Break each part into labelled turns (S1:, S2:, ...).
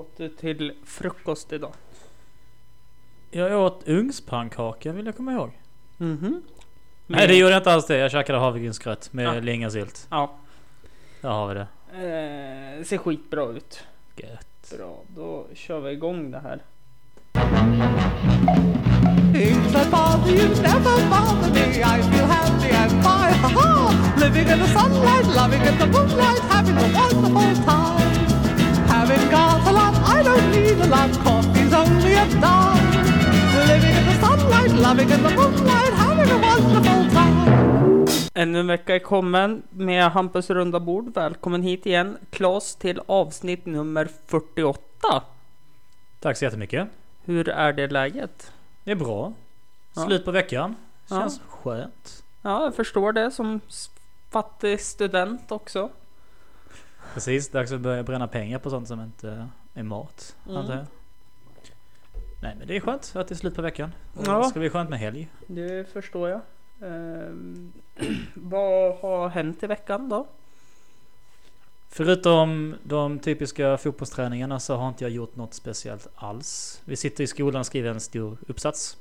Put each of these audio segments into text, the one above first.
S1: åt du till frukost idag?
S2: Jag åt ugnspannkaka vill jag komma ihåg.
S1: Mhm.
S2: Nej det gjorde jag inte alls det. Jag käkade havregrynsgröt med
S1: Ja.
S2: lingonsylt.
S1: Ja.
S2: Där har vi det.
S1: Eh, ser skitbra ut.
S2: Gött.
S1: Bra, då kör vi igång det här.
S3: Things that bother you never bother me. I feel happy and fine. Ha ha! Living in the sunlight, loving in the moonlight, having a wonderful time. A lot. Coffee's only a dime. Living in the sunlight, loving in the moonlight, having a wonderful time.
S1: Ännu en vecka är kommen med Hampus runda bord. Välkommen hit igen. Klas till avsnitt nummer 48.
S2: Tack så jättemycket.
S1: Hur är det läget?
S2: Det är bra.
S1: Ja.
S2: Slut på veckan.
S1: Ja.
S2: Känns skönt.
S1: Ja, jag förstår det som fattig student också.
S2: Precis, dags att börja bränna pengar på sånt som inte är mat.
S1: Mm.
S2: Antar jag. Nej men det är skönt att det är slut på veckan. Och
S1: Ja.
S2: Det ska bli skönt med helg.
S1: Det förstår jag. Ehm, vad har hänt i veckan då?
S2: Förutom de typiska fotbollsträningarna så har inte jag gjort något speciellt alls. Vi sitter i skolan och skriver en stor uppsats.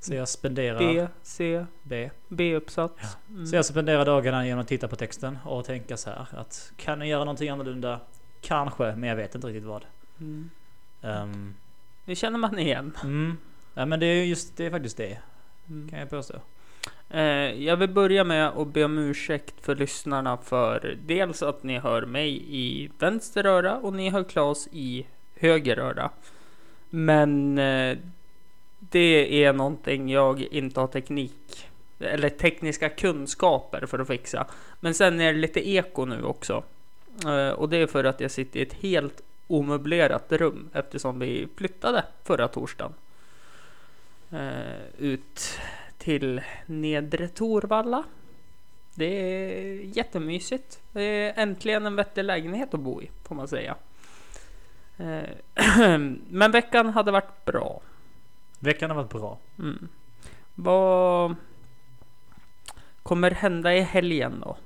S2: Så jag spenderar...
S1: B, C,
S2: B.
S1: B-uppsats. Mm.
S2: Så jag spenderar dagarna genom att titta på texten och tänka så här att kan jag göra någonting annorlunda? Kanske, men jag vet inte riktigt vad.
S1: Mm.
S2: Um,
S1: Det känner man igen.
S2: mm. Ja men det är just det är faktiskt det
S1: Mm.
S2: kan jag påstå.
S1: Eh, jag vill börja med att be om ursäkt för lyssnarna för dels att ni hör mig i vänster öra och ni hör Klas i höger öra. Men eh, det är någonting jag inte har teknik eller tekniska kunskaper för att fixa. Men sen är det lite eko nu också. Eh, och det är för att jag sitter i ett helt omöblerat rum eftersom vi flyttade förra torsdagen. Eh, ut till Nedre Torvalla. Det är jättemysigt. Det är äntligen en vettig lägenhet att bo i, får man säga. Eh, Men veckan hade varit bra.
S2: Veckan har varit bra.
S1: Mm. Vad kommer hända i helgen då?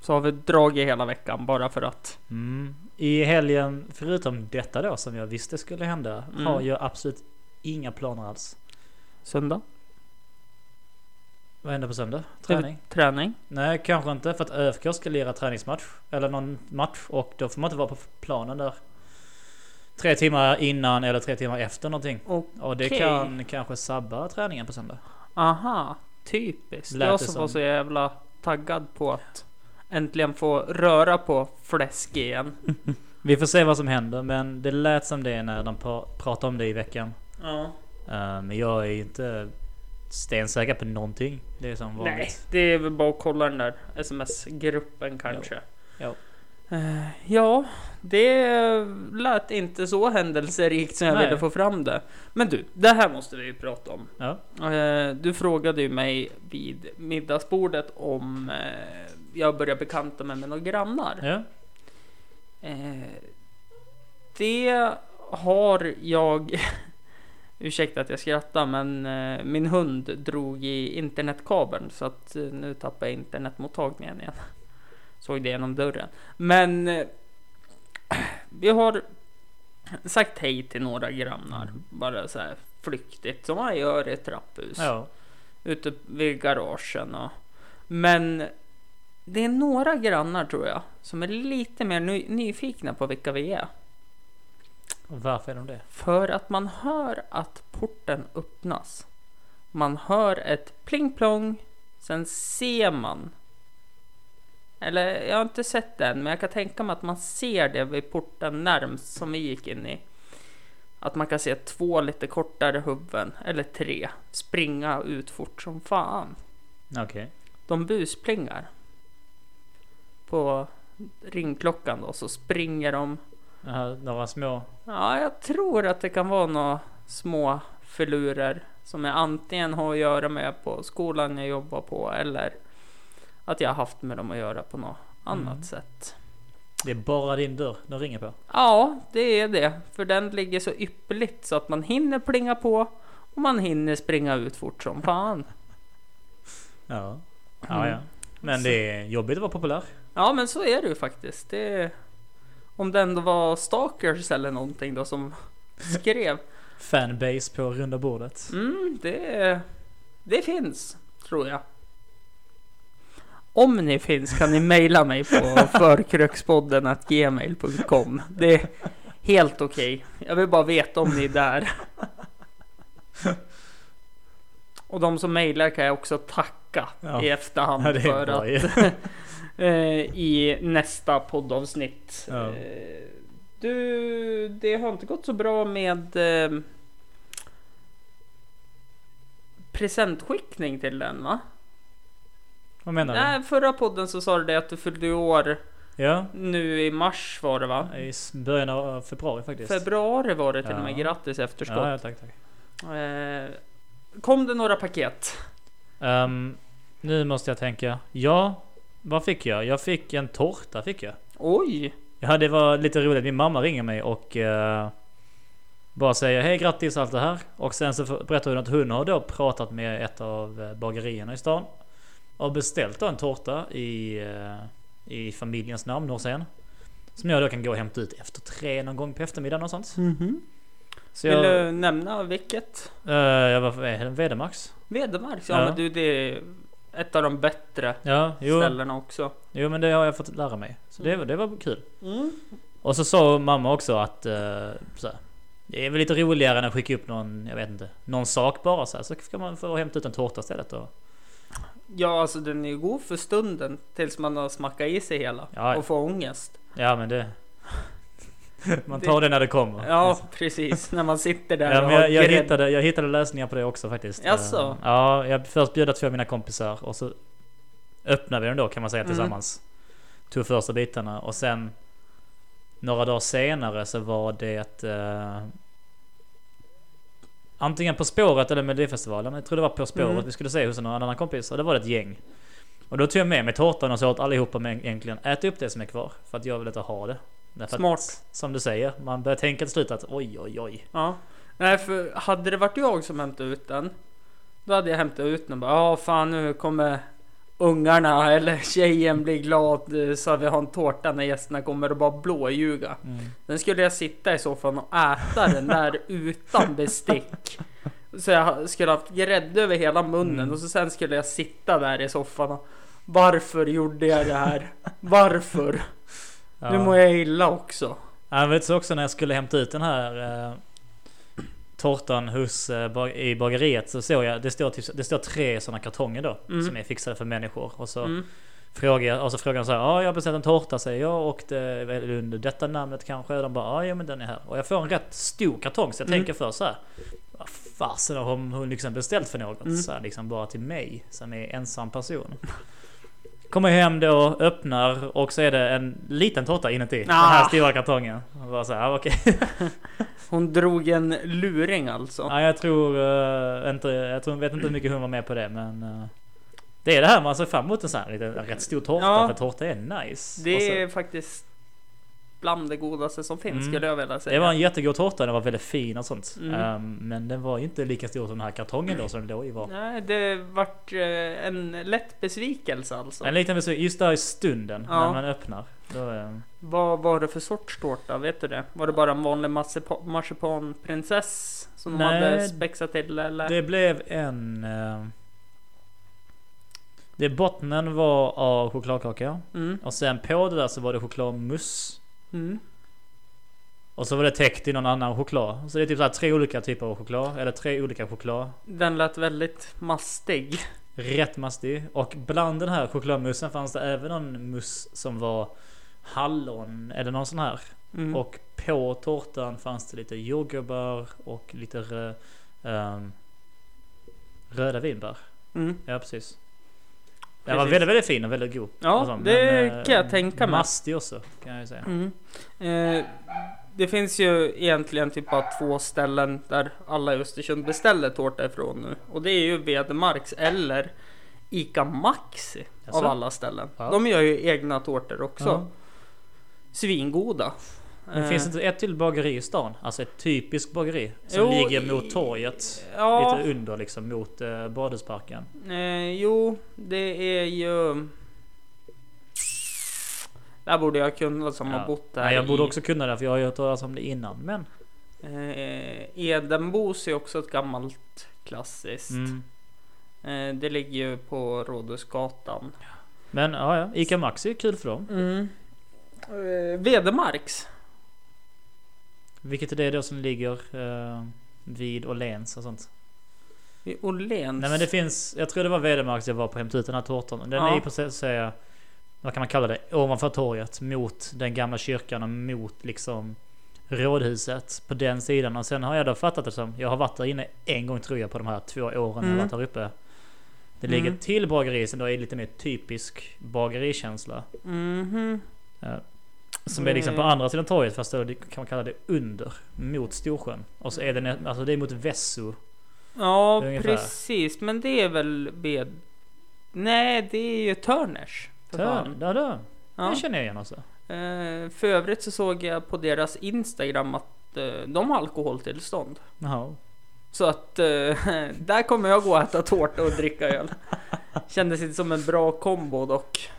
S1: Så har vi dragit hela veckan bara för att.
S2: Mm. I helgen, förutom detta då som jag visste skulle hända,
S1: Mm.
S2: har jag absolut inga planer alls.
S1: Söndag?
S2: Vad händer på söndag? Träning?
S1: Träning?
S2: Nej, kanske inte för att ÖFK ska lira träningsmatch eller någon match och då får man inte vara på planen där. Tre timmar innan eller tre timmar efter någonting.
S1: Och,
S2: Och det kan kanske sabba träningen på söndag.
S1: aha, typiskt.
S2: Lät
S1: jag
S2: det
S1: som var
S2: som.
S1: så jävla taggad på att äntligen få röra på fläsk igen.
S2: Vi får se vad som händer men det lät som det när de pra- pratade om det i veckan.
S1: Ja.
S2: Eh, Men jag är ju inte stensäker på någonting. Det är som vanligt.
S1: Nej, det är väl bara att kolla den där sms-gruppen kanske.
S2: Jo.
S1: Eh, ja, det lät inte så händelserikt som jag
S2: Nej.
S1: ville få fram det. Men du, det här måste vi ju prata om.
S2: Ja.
S1: Eh, du frågade ju mig vid middagsbordet om jag börjar bekanta mig med några grannar.
S2: ja.
S1: Eh, det har jag... Ursäkta att jag skrattar, men eh, min hund drog i internetkabeln så att eh, nu tappar jag internetmottagningen igen. Såg det genom dörren. Men vi har sagt hej till några grannar, bara så här flyktigt som man gör i ett trapphus
S2: ja.
S1: ute vid garagen. Och, men det är några grannar tror jag som är lite mer ny, nyfikna på vilka vi är.
S2: Varför är de det?
S1: För att man hör att porten öppnas. Man hör ett pling plong. Sen ser man. Eller jag har inte sett den, men jag kan tänka mig att man ser det vid porten närmst som vi gick in i. Att man kan se två lite kortare huvuden, eller tre, springa ut fort som fan.
S2: Okej.
S1: De busplingar. På ringklockan då, så springer de
S2: Jaha, Några små...
S1: Ja, jag tror att det kan vara några små filurer som jag antingen har att göra med på skolan jag jobbar på eller att jag har haft med dem att göra på något annat
S2: Mm.
S1: sätt.
S2: Det är bara din dörr de ringer på.
S1: Ja, det är det, för den ligger så ypperligt så att man hinner plinga på och man hinner springa ut fort som fan.
S2: Ja. Ja, ja. Men det är jobbigt att vara populär.
S1: Ja, men så är det ju faktiskt. Det... Om det ändå var stalkers eller någonting då som skrev.
S2: Fanbase på runda bordet.
S1: Mm, det, det finns, tror jag. Om ni finns kan ni mejla mig på förkrökspodden gmail.com. Det är helt okej. Jag vill bara veta om ni är där. Och de som mejlar kan jag också tacka
S2: Ja.
S1: i efterhand
S2: Ja,
S1: för
S2: bra
S1: att eh, i nästa poddavsnitt.
S2: Ja.
S1: Eh, du, det har inte gått så bra med eh, presentskickning till den va?
S2: Vad menar du?
S1: Nej, förra podden så sa du det att du fyllde år
S2: Ja,
S1: nu i mars var det va?
S2: i början av februari faktiskt.
S1: Februari var det till och med. Grattis efterskott.
S2: Ja, tack, tack.
S1: Kom det några paket?
S2: Ehm, nu måste jag tänka. Ja, vad fick jag? Jag fick en tårta fick jag.
S1: Oj!
S2: Ja, det var lite roligt. Min mamma ringer mig och eh, bara säger hej grattis allt det här. Och sen så berättar hon att hon har då pratat med ett av eh, bagerierna i stan. Och beställt då en tårta i, eh, i familjens namn och sen. Som jag då kan gå och hämta ut efter tre någon gång på eftermiddagen och sånt. Så
S1: Vill
S2: jag,
S1: du nämna vilket?
S2: eh, jag var? Vedemax.
S1: Vedemarks? Ja,
S2: Ja.
S1: men du det är ett av de bättre
S2: Ja, jo,
S1: ställena också.
S2: jo men det har jag fått lära mig. Så det, var- det var kul.
S1: Mm.
S2: Och så sa mamma också att så här, det är väl lite roligare än att skicka upp någon, jag vet inte, någon sak bara så här. Så ska man få hämta ut en tårta istället och
S1: Ja, alltså den är ju god för stunden tills man har smackat i sig hela
S2: ja.
S1: och får ångest.
S2: ja men det. man tar det när det kommer.
S1: Ja, precis. När man sitter där
S2: Ja,
S1: och
S2: men jag, jag,
S1: grädd-
S2: hittade, jag hittade lösningar på det också faktiskt.
S1: Jaså?
S2: Eh, Ja, jag först bjöd två av mina kompisar och så öppnade vi den då kan man säga
S1: Mm.
S2: tillsammans. Tog första bitarna och sen några dagar senare så var det eh, antingen På spåret eller Melodifestivalen. Jag tror det var På spåret
S1: Mm.
S2: vi skulle se hos en annan kompis och det var det ett gäng. Och då tog jag med mig tårtan och sa åt allihopa med egentligen äta upp det som är kvar. För att jag vill inte ha det. Därför
S1: Smart.
S2: Att, som du säger, man börjar tänka till slut att oj oj oj.
S1: Ja. Nej, för hade det varit jag som hämtade ut den. Då hade jag hämtat ut den och bara, ja fan nu kommer ungarna eller tjejen bli glad eh, så att vi har en tårta när gästerna kommer och bara blåljuga.
S2: Mm.
S1: Sen skulle jag sitta i soffan och äta den där utan bestick. Så jag skulle haft grädde över hela munnen
S2: Mm.
S1: och så sen skulle jag sitta där i soffan och Varför gjorde jag det här? Varför? Nu
S2: Ja.
S1: mår jag illa också.
S2: Jag vet så också när jag skulle hämta ut den här eh, tårtan hos, eh, i bageriet så såg jag det står, typ, det står tre sådana kartonger då
S1: Mm.
S2: som är fixade för människor. Och så
S1: Mm.
S2: frågar jag, och så frågar de så här, ja jag har beställt en tårta säger jag och det är under detta namnet kanske. Och de bara, ja men den är här. Och jag får en rätt stor kartong så jag
S1: Mm.
S2: tänker först så här. Vad fasen har hon liksom beställt för något?
S1: Mm.
S2: Så här, liksom bara till mig som är ensam person. Kommer hem då, öppnar och så är det en liten tårta inuti. Den här
S1: Ah.
S2: stora kartongen. Och bara så här, okej.
S1: Hon drog en luring alltså.
S2: Ja, jag tror eh, inte, jag tror, vet inte hur mycket hon var med på det men eh, Det är det här man ser fram emot en sån här liten, rätt stor tårta
S1: Ja.
S2: för tårta är nice.
S1: Det
S2: så-
S1: är faktiskt bland det godaste som finns
S2: Mm.
S1: skulle jag vilja säga.
S2: det var en jättegod tårta, den var väldigt fin och sånt.
S1: Mm.
S2: Ehm, men den var inte lika stor som den här kartongen då som den låg i var.
S1: Nej, det vart eh, en lätt besvikelse alltså.
S2: En liten besök, just där i stunden
S1: Ja.
S2: när man öppnar. Då, eh,
S1: Vad var det för sorts tårta? Vet du det? Var det bara en vanlig marsipa- marsipanprinsess som de
S2: Nej,
S1: hade spexat till eller?
S2: det blev en... eh, det bottnen var av chokladkaka.
S1: Mm.
S2: Och sen på det där så var det chokladmousse.
S1: Mm.
S2: Och så var det täckt i någon annan choklad. Så det är typ så tre olika typer av choklad. Eller tre olika choklad.
S1: Den lät väldigt mastig.
S2: Rätt mastig. Och bland den här chokladmussen fanns det även någon mousse som var hallon eller någon sån här.
S1: Mm.
S2: Och på tårtan fanns det lite jordgubbar och lite rö, ehm, röda vinbär.
S1: Mm.
S2: Ja precis. Den var väldigt, väldigt fin och väldigt god.
S1: Ja,
S2: och så,
S1: det
S2: eh,
S1: kan jag tänka mig.
S2: Mastig också kan jag ju säga.
S1: Mm. Eh, det finns ju egentligen typ bara två ställen där alla i Östersund beställer tårta ifrån nu. Och det är ju Vedmarks eller Ica Maxi
S2: Jaså?
S1: av alla ställen.
S2: Ja.
S1: De gör ju egna tårtor också.
S2: Ja.
S1: Svingoda.
S2: Men
S1: Eh,
S2: finns det inte ett till bageri i stan? Alltså ett typiskt bageri som
S1: Jo,
S2: ligger mot torget.
S1: Ja,
S2: Lite under liksom mot eh, badhusparken.
S1: eh, jo, det är ju... Det här borde jag kunna som
S2: Ja.
S1: har bott där
S2: Nej, jag borde
S1: i,
S2: också kunna det för jag har ju hört talas om det innan. Men
S1: Eh, Edenbos är också ett gammalt klassiskt.
S2: mm.
S1: Eh, det ligger ju på Rådhusgatan.
S2: Men ja, ja. Ica Maxi är kul för dem.
S1: Mm. Eh, Vedemarks.
S2: Vilket är det då som ligger eh, vid Åhléns och sånt?
S1: I Åhléns.
S2: Nej men det finns, jag tror det var Vedemarks jag var på hämta ut den här tårtan. Den
S1: Ja.
S2: är ju på så säga, vad kan man kalla det, ovanför torget mot den gamla kyrkan och mot liksom rådhuset på den sidan. Och sen har jag då fattat det som, jag har varit där inne en gång tror jag på de här två åren jag
S1: Mm.
S2: har varit där uppe. Det ligger
S1: Mm.
S2: till bageri som då är lite mer typisk bagerikänsla.
S1: Mhm.
S2: Som är liksom på
S1: Mm.
S2: andra sidan torget fast då kan man kalla det under mot Storsjön. Och så är det, alltså det är mot Vesso.
S1: Ja,
S2: Ungefär.
S1: precis. Men det är väl Ved... Nej, det är ju Turners. För
S2: Där, där.
S1: Ja.
S2: Det känner jag igen alltså.
S1: Eh, för övrigt så såg jag på deras Instagram att eh, de har alkoholtillstånd.
S2: Jaha.
S1: Så att eh, där kommer jag gå och äta tårta och dricka öl. Kändes inte som en bra kombo dock.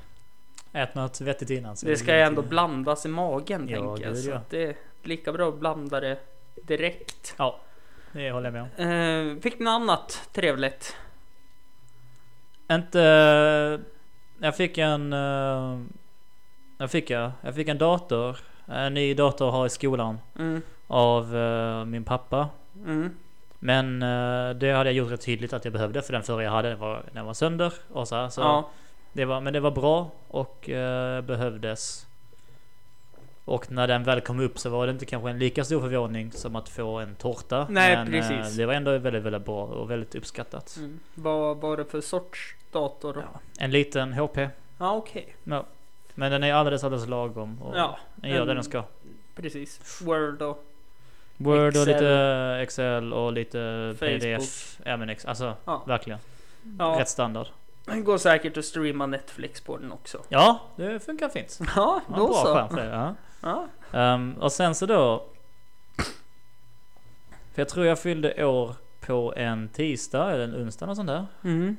S2: Ät något vettigt innan.
S1: Det ska ju ändå blandas i magen
S2: Ja,
S1: tänker jag. Så
S2: ja.
S1: det är lika bra att blanda det direkt.
S2: Ja, det håller jag med om.
S1: Eh, fick ni något annat trevligt?
S2: Inte... Jag fick en... eh, Jag fick, jag, jag fick en dator. En ny dator att ha i skolan.
S1: Mm,
S2: Av eh, min pappa.
S1: mm,
S2: Men eh, det hade jag gjort rätt tydligt att jag behövde. För den förra jag hade den var, den var sönder. Och så, här, så
S1: ja,
S2: det var, men det var bra och eh, behövdes. Och när den väl kom upp så var det inte kanske en lika stor förvåning som att få en tårta.
S1: Nej,
S2: men,
S1: precis.
S2: det var ändå väldigt, väldigt bra och väldigt uppskattat.
S1: mm. Vad var det för sorts dator? då?
S2: Ja, en liten HP.
S1: Ja, okej.
S2: Men den är alldeles, alldeles lagom. Och
S1: Ja,
S2: den gör det
S1: en-
S2: den ska.
S1: precis. Word och...
S2: Word och
S1: Excel.
S2: lite Excel och lite
S1: Facebook.
S2: PDF. Ja men ex- alltså
S1: Ja,
S2: verkligen.
S1: ja.
S2: Rätt standard.
S1: Det går säkert att streama Netflix på den också.
S2: Ja, det funkar fint.
S1: Ja,
S2: Ja,
S1: då
S2: bra
S1: så.
S2: skärm för det. Ja.
S1: Ja.
S2: Ehm, och sen så då. För jag tror jag fyllde år på en tisdag eller en onsdag och sånt där.
S1: Mm.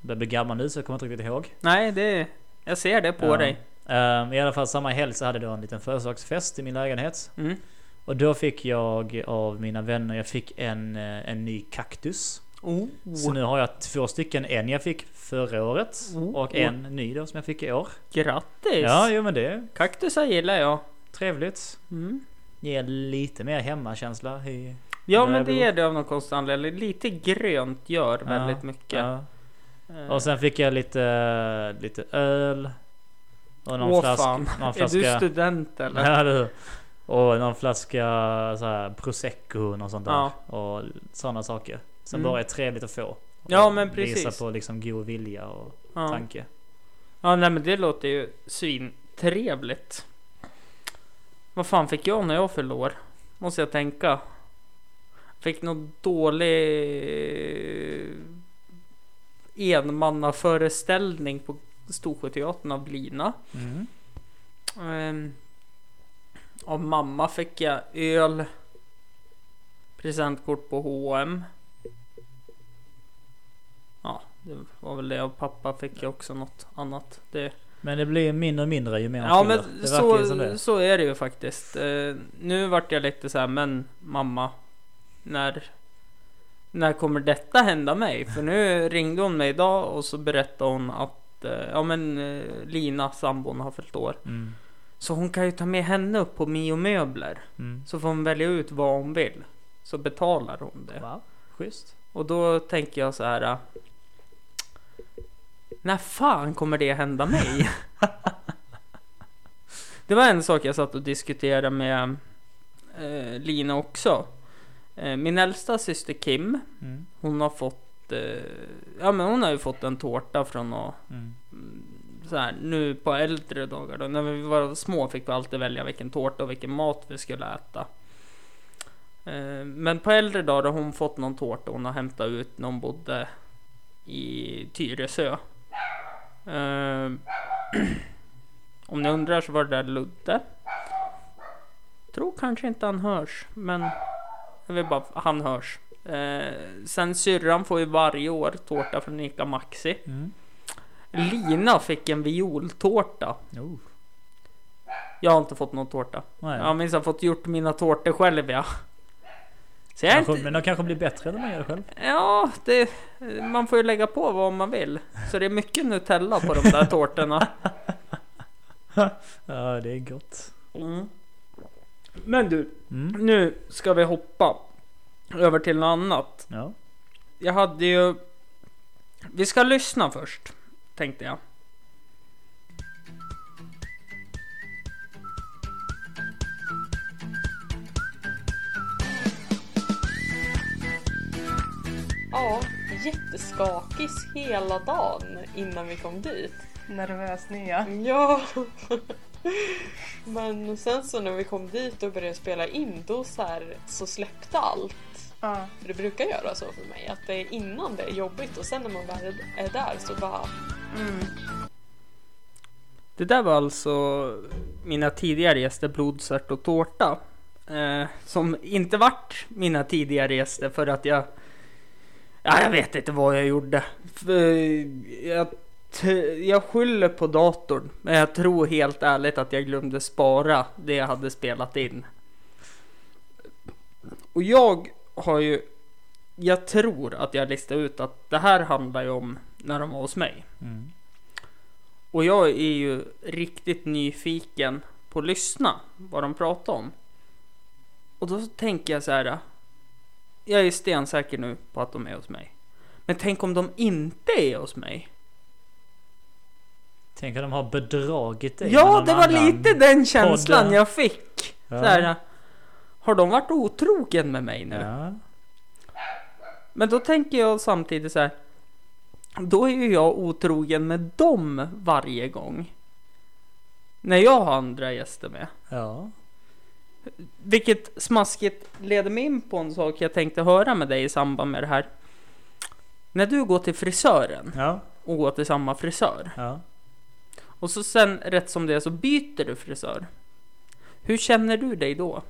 S2: Jag blir gammal nu så jag kommer inte riktigt ihåg.
S1: Nej, det... Jag ser det på
S2: Ja.
S1: dig.
S2: Ehm, I alla fall samma helg så hade jag en liten födelsedagsfest i min lägenhet.
S1: Mm.
S2: Och då fick jag av mina vänner, jag fick en, eh, en ny kaktus.
S1: Oh.
S2: Så nu har jag två stycken. En jag fick förra året
S1: Oh.
S2: och en ny då som jag fick i år.
S1: Grattis!
S2: Ja, jo men det är
S1: Kaktusar gillar jag.
S2: trevligt.
S1: Mm.
S2: Ger lite mer hemmakänsla i...
S1: Ja, men det är det av någon konstig anledning. Lite grönt gör
S2: Ja,
S1: väldigt mycket.
S2: Ja.
S1: Eh,
S2: Och sen fick jag lite, lite öl. Och någon
S1: Åh
S2: flaska...
S1: fan,
S2: Någon
S1: är
S2: flaska
S1: du student eller?
S2: Ja, hur? Och någon flaska så här, prosecco och sånt där.
S1: Ja.
S2: Och sådana saker. Som
S1: Mm.
S2: bara är trevligt att få.
S1: Ja, men precis.
S2: Visa på liksom god vilja och
S1: Ja.
S2: tanke.
S1: ja, nej men det låter ju svintrevligt. Vad fan fick jag när jag fyllde år? Måste jag tänka. Fick någon dålig enmannaföreställning på Storsjöteatern av Lina.
S2: Mm.
S1: Ehm, av mamma fick jag öl. Presentkort på H&M. Det var väl det. Av pappa fick jag också något annat. Det,
S2: Men det blir mindre och mindre ju mer man
S1: ja men
S2: det verkar ju som
S1: så,
S2: det.
S1: så är det ju faktiskt. Eh, nu vart jag lite så här, men mamma. När, när kommer detta hända mig? För nu ringde hon mig idag och så berättade hon att eh, ja men eh, Lina, sambon, har fyllt år.
S2: Mm.
S1: Så hon kan ju ta med henne upp på Mio Möbler.
S2: Mm.
S1: Så får hon välja ut vad hon vill. Så betalar hon det.
S2: Va? Schysst.
S1: Och då tänker jag så här. När fan kommer det hända mig? det var en sak jag satt och diskuterade med eh, Lina också. Eh, min äldsta syster Kim,
S2: Mm.
S1: hon har fått eh, Ja men hon har ju fått en tårta från att
S2: Mm.
S1: så här, nu på äldre dagar då, när vi var små fick vi alltid välja vilken tårta och vilken mat vi skulle äta. Eh, Men på äldre dagar har hon fått någon tårta hon har hämtat ut när hon bodde i Tyresö. Eh, Om ni undrar så var det där Ludde. Tror kanske inte han hörs, men jag vill bara, han hörs. Eh, sen syrran får ju varje år tårta från Ica Maxi.
S2: Mm.
S1: Lina fick en violtårta.
S2: Oh.
S1: jag har inte fått någon tårta.
S2: Nej.
S1: Jag har minst fått gjort mina tårtor själv ja. Så jag
S2: Kanske,
S1: inte,
S2: Men de kanske blir bättre när man gör det själv.
S1: ja, det, man får ju lägga på vad man vill. Så det är mycket Nutella på de där tårtorna.
S2: Ja, det är gott.
S1: Mm. Men du,
S2: Mm.
S1: nu ska vi hoppa över till något annat.
S2: Ja.
S1: Jag hade ju... Vi ska lyssna först, tänkte jag.
S4: Ja, jätteskakis hela dagen innan vi kom dit.
S5: Nervös nya.
S4: Ja. Men sen så när vi kom dit och började spela in då så, här, så släppte allt.
S5: Ja.
S4: För det brukar göra så för mig att det är innan det är jobbigt och sen när man väl är där så bara
S5: Mm.
S1: Det där var alltså mina tidigare gäster Blodsört och Tårta. Eh, som inte vart mina tidigare gäster för att jag... Ja, jag vet inte vad jag gjorde. För jag, jag skyller på datorn. Men jag tror helt ärligt att jag glömde spara det jag hade spelat in. Och jag har ju... Jag tror att jag listade ut att det här handlar ju om när de var hos mig.
S2: Mm.
S1: Och jag är ju riktigt nyfiken på att lyssna vad de pratar om. Och då tänker jag så här. Jag är stensäker nu på att de är hos mig. Men tänk om de inte är hos mig?
S2: Tänk att de har bedragit dig.
S1: Ja, det var lite den känslan
S2: podd.
S1: jag fick.
S2: Ja.
S1: Så här, har de varit otrogen med mig nu?
S2: Ja.
S1: Men då tänker jag samtidigt så här. Då är ju jag otrogen med dem varje gång. När jag har andra gäster med.
S2: ja.
S1: Vilket smaskigt leder mig in på en sak jag tänkte höra med dig i samband med det här. När du går till frisören
S2: Ja.
S1: och går till samma frisör
S2: Ja.
S1: och så sen rätt som det är så byter du frisör. Hur känner du dig då?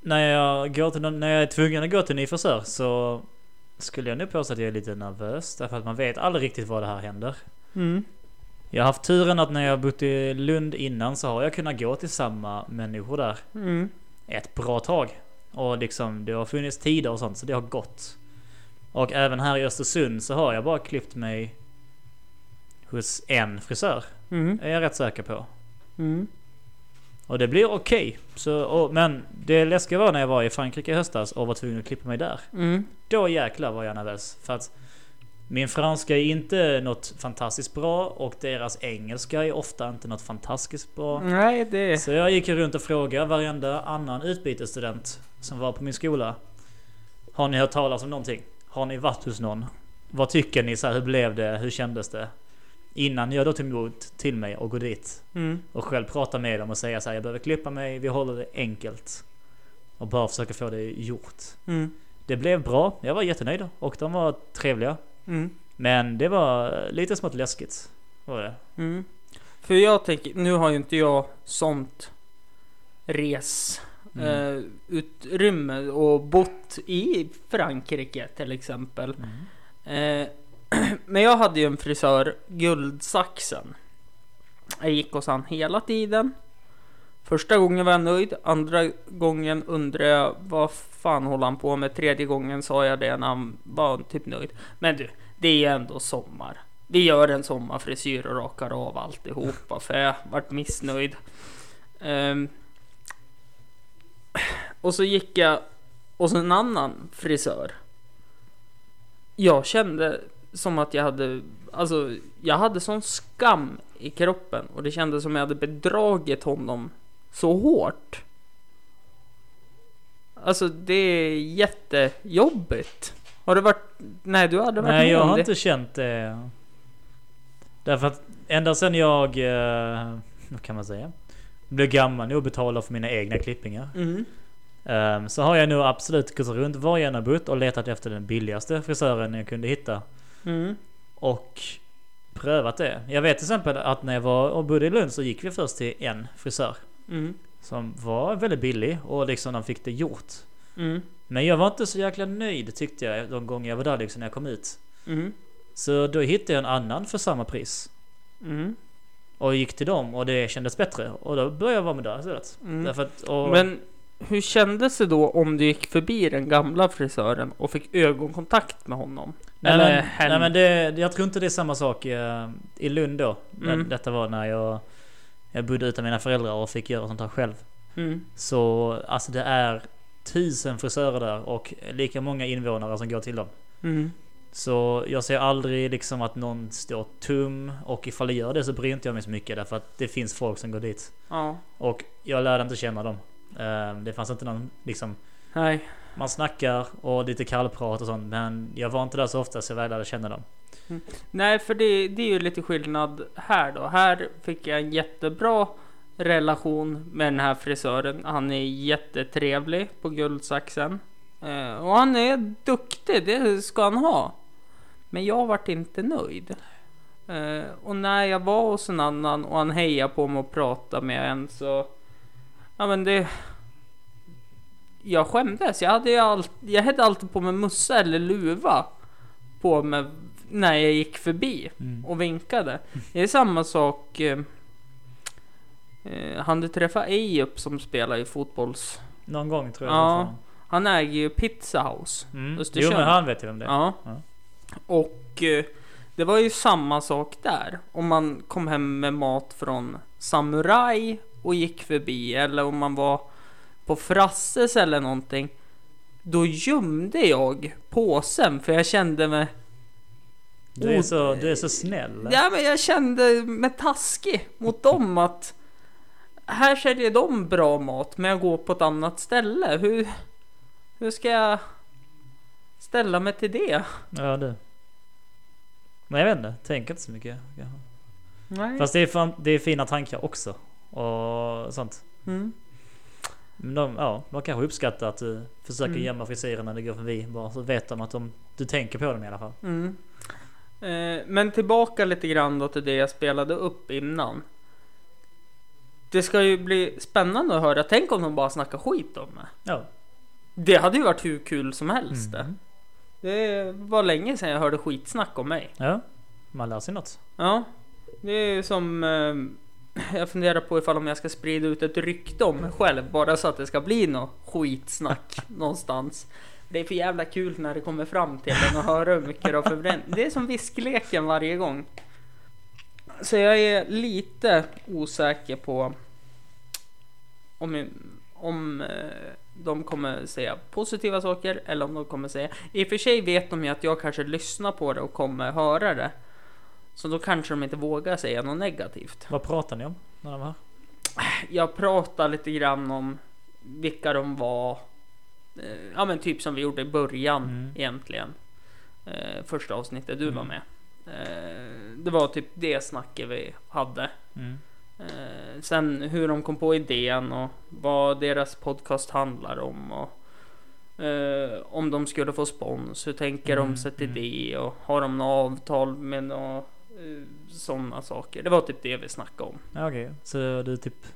S2: När jag, går till när jag är tvungen att gå till en ny frisör så skulle jag nu påstå att jag är lite nervös. Därför att man vet aldrig riktigt vad det här händer.
S1: Mm.
S2: Jag har haft turen att när jag bott i Lund innan så har jag kunnat gå till samma människor där
S1: Mm.
S2: ett bra tag. Och liksom det har funnits tider och sånt så det har gått. Och även här i Östersund så har jag bara klippt mig hos en frisör.
S1: Mm.
S2: Är jag rätt säker på.
S1: Mm.
S2: Och det blir okej. Så, och, men det läskiga var när jag var i Frankrike i höstas och var tvungen att klippa mig där.
S1: Mm.
S2: Då jäklar var jag nervös. För att min franska är inte något fantastiskt bra och deras engelska är ofta inte något fantastiskt bra.
S1: Nej, det...
S2: Så jag gick runt och frågade varenda annan utbytesstudent som var på min skola. Har ni hört talas om någonting? Har ni varit hos någon? Vad tycker ni? Så här, hur blev det? Hur kändes det? Innan jag då tog emot till mig och gå dit
S1: Mm.
S2: och själv prata med dem och säga så här, jag behöver klippa mig, vi håller det enkelt. Och bara försöka få det gjort.
S1: Mm.
S2: Det blev bra, jag var jättenöjd och de var trevliga.
S1: Mm.
S2: Men det var lite smått läskigt. Var det.
S1: Mm. För jag tänker, nu har ju inte jag sånt res
S2: Mm.
S1: eh, utrymme och bott i Frankrike till exempel.
S2: Mm.
S1: Eh, men jag hade ju en frisör, Guldsaxen. Jag gick hos han hela tiden. Första gången var jag nöjd, andra gången undrade jag vad fan håller han på med? Tredje gången sa jag det när han var typ nöjd. Men du, det är ju ändå sommar. Vi gör en sommarfrisyr och rakar av alltihopa för jag vart missnöjd. Um, och så gick jag hos en annan frisör. Jag kände som att jag hade, alltså jag hade sån skam i kroppen och det kändes som jag hade bedragit honom så hårt. Alltså det är jättejobbigt. Har det varit, nej du hade varit
S2: Nej,
S1: med
S2: jag
S1: om
S2: har
S1: det?
S2: inte känt det. Därför att ända sedan jag, eh, vad kan man säga? Blev gammal nog och betalade för mina egna klippingar.
S1: Mm.
S2: Ehm, så har jag nu absolut gått runt var jag än har bott och letat efter den billigaste frisören jag kunde hitta.
S1: Mm.
S2: Och prövat det. Jag vet till exempel att när jag var och bodde i Lund så gick vi först till en frisör.
S1: Mm.
S2: Som var väldigt billig och liksom de fick det gjort.
S1: Mm.
S2: Men jag var inte så jäkla nöjd tyckte jag de gånger jag var där liksom när jag kom ut.
S1: Mm.
S2: Så då hittade jag en annan för samma pris.
S1: Mm.
S2: Och gick till dem och det kändes bättre. Och då började jag vara med där istället.
S1: Mm.
S2: Därför att, och,
S1: Men hur kändes det då om du gick förbi den gamla frisören och fick ögonkontakt med honom?
S2: nej,
S1: Eller
S2: men,
S1: hen?
S2: nej men det, jag tror inte det är samma sak eh, i Lund då.
S1: Mm.
S2: Detta var när jag, jag bodde utan mina föräldrar och fick göra sånt här själv.
S1: Mm.
S2: Så alltså det är tusen frisörer där och lika många invånare som går till dem.
S1: Mm.
S2: Så jag ser aldrig liksom att någon står tum och ifall det gör det så bryr inte jag mig så mycket därför att det finns folk som går dit.
S1: Ja.
S2: Och jag lärde inte känna dem. Eh, Det fanns inte någon liksom
S1: Nej.
S2: Man snackar och lite kallprat och sånt men jag var inte där så ofta så jag väl lärde känna dem. Mm.
S1: Nej, för det, det är ju lite skillnad här då. Här fick jag en jättebra relation med den här frisören. Han är jättetrevlig på Guldsaxen. Eh, och han är duktig, det ska han ha. Men jag vart inte nöjd. Eh, och när jag var hos en annan och han hejade på mig och pratade med en så... Ja men det... Jag skämdes. Jag hade, ju all, jag hade alltid på mig mussa eller luva på mig när jag gick förbi och vinkade. Det är samma sak. Eh, eh, han du träffa Ejup som spelar i fotbolls...
S2: Någon gång tror jag.
S1: Ja. Han äger ju Pizza House.
S2: Mm.
S1: Östersund.
S2: Jo men han vet ju vem det är.
S1: Ja.
S2: Ja.
S1: Och eh, det var ju samma sak där. Om man kom hem med mat från Samurai och gick förbi eller om man var på Frasses eller någonting. Då gömde jag påsen för jag kände mig
S2: Du är så, du är så snäll.
S1: Ja, men jag kände mig taskig mot dem att här säljer de bra mat, men jag går på ett annat ställe. Hur, hur ska jag ställa mig till det?
S2: Ja du. Men jag vet inte, tänk inte så mycket.
S1: Nej.
S2: Fast det är, fan, det är fina tankar också. Och sånt.
S1: Mm.
S2: Men de, ja, de kanske uppskattar att du försöker
S1: Mm.
S2: gömma frisyren när du går förbi. Bara så vet de att de, du tänker på dem i alla fall.
S1: Mm. Eh, men tillbaka lite grann då till det jag spelade upp innan. Det ska ju bli spännande att höra. Tänk om de bara snackar skit om mig.
S2: Ja.
S1: Det hade ju varit hur kul som helst det.
S2: Mm.
S1: Det var länge sedan jag hörde skitsnack om mig.
S2: Ja. Man lär sig något.
S1: Ja, det är som eh, jag funderar på ifall om jag ska sprida ut ett rykte om mig själv bara så att det ska bli något skitsnack någonstans. Det är för jävla kul när det kommer fram till en och höra hur mycket har förbränt. Det är som viskleken varje gång. Så jag är lite osäker på om, om eh, de kommer säga positiva saker eller om de kommer säga... I och för sig vet de ju att jag kanske lyssnar på det och kommer höra det. Så då kanske de inte vågar säga något negativt.
S2: Vad pratar ni om när de var här?
S1: Jag pratar lite grann om vilka de var. Eh, Ja men typ som vi gjorde i början
S2: Mm.
S1: egentligen. Eh, första avsnittet du var
S2: Mm.
S1: med. Eh, det var typ det snacket vi hade.
S2: Mm.
S1: Eh, sen hur de kom på idén och vad deras podcast handlar om. Och, eh, om de skulle få spons, hur tänker
S2: Mm,
S1: de sig till
S2: mm.
S1: det och har de något avtal med några eh, sådana saker. Det var typ det vi snackade om.
S2: Okej, så du typ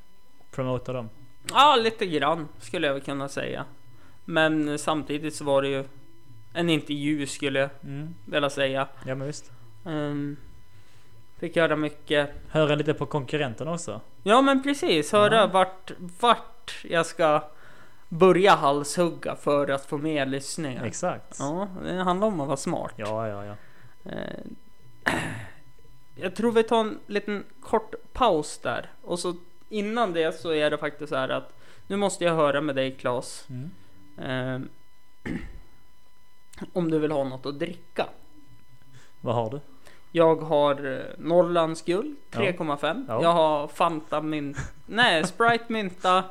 S2: promotar dem?
S1: Ja, lite grann skulle jag väl kunna säga. Men samtidigt så var det ju en intervju skulle jag
S2: Mm.
S1: vilja säga.
S2: Ja men visst.
S1: Um, fick höra mycket.
S2: Höra lite på konkurrenten också.
S1: Ja men precis, höra
S2: Ja.
S1: vart, vart jag ska börja halshugga för att få mer lyssningar.
S2: Exakt.
S1: Ja, det handlar om att vara smart.
S2: Ja, ja, ja.
S1: Eh, jag tror vi tar en liten kort paus där. Och så innan det så är det faktiskt så här att nu måste jag höra med dig Claes.
S2: Mm.
S1: Eh, om du vill ha något att dricka.
S2: Vad har du?
S1: Jag har eh, Norrlands guld
S2: Ja.
S1: 3,5.
S2: Ja.
S1: Jag har Fanta mynt. Nej, Sprite mynta.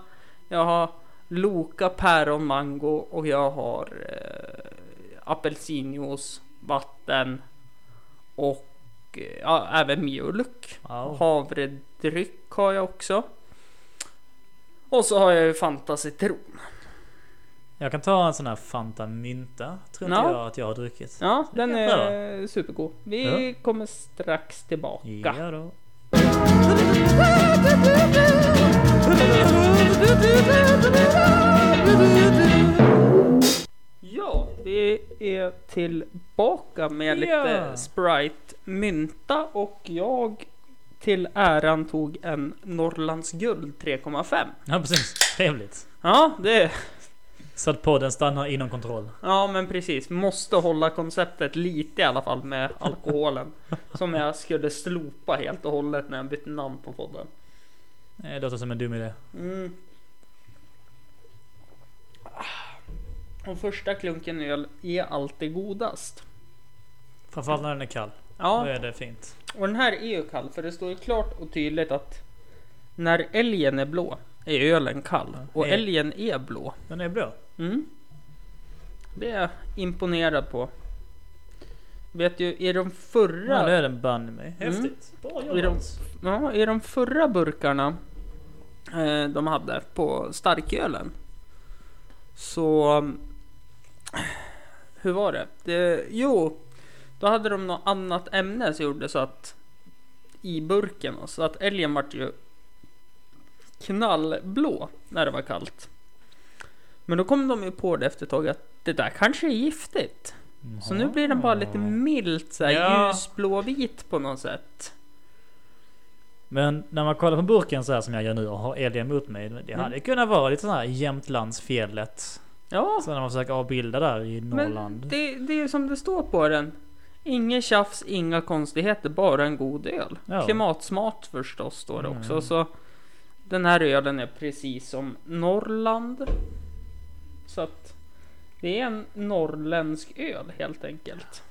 S1: Jag har Loka päron mango och jag har eh, apelsinjuice, vatten och eh, ja, även mjölk.
S2: Wow.
S1: Havredryck har jag också. Och så har jag ju Fanta citron.
S2: Jag kan ta en sån här Fanta Mynta. Tror inte
S1: Ja.
S2: jag att jag har druckit.
S1: Ja, den är supergod. Vi kommer strax tillbaka.
S2: Ja då.
S1: Ja, vi är tillbaka med lite
S2: Ja.
S1: Sprite mynta och jag till äran tog en Norrlands guld 3,5.
S2: Ja precis, trevligt.
S1: Ja, det...
S2: Så att podden stannar inom kontroll.
S1: Ja, men precis. Måste hålla konceptet lite i alla fall med alkoholen. som jag skulle slopa helt och hållet när jag bytte namn på podden.
S2: Det låter som en dum idé.
S1: Mm. Och första klunken öl är alltid godast.
S2: Framförallt när den är kall. Då
S1: Ja,
S2: är det fint.
S1: och den här är ju kall för det står ju klart och tydligt att när älgen är blå är ölen kall. Och
S2: Är-
S1: älgen är blå.
S2: Den är blå.
S1: Mm. Det är jag imponerad på. Vet ju, i de
S2: Ja, det
S1: förra,
S2: är den banne mig. Häftigt. Bra
S1: i de,
S2: jobbat.
S1: ja, i de förra burkarna eh, de hade på starkölen. Så... Hur var det? det? Jo, då hade de något annat ämne som gjorde så att i burken så att älgen vart ju knallblå när det var kallt. Men då kom de ju på det efter ett tag att det där kanske är giftigt. Så nu blir den bara lite milt så här,
S2: Ja.
S1: ljusblåvit på något sätt.
S2: Men när man kollar på burken så här som jag gör nu och har eld mot mig. Det
S1: Mm.
S2: hade kunnat vara lite sån här Jämtlandsfjället.
S1: Ja,
S2: Så när man försöker avbilda där i Norrland.
S1: men det, det är ju som det står på den. Inget tjafs, inga konstigheter, bara en god öl.
S2: Ja.
S1: Klimatsmart förstås står det också.
S2: Mm.
S1: Så den här ölen är precis som Norrland. Så att det är en norrländsk öl helt enkelt.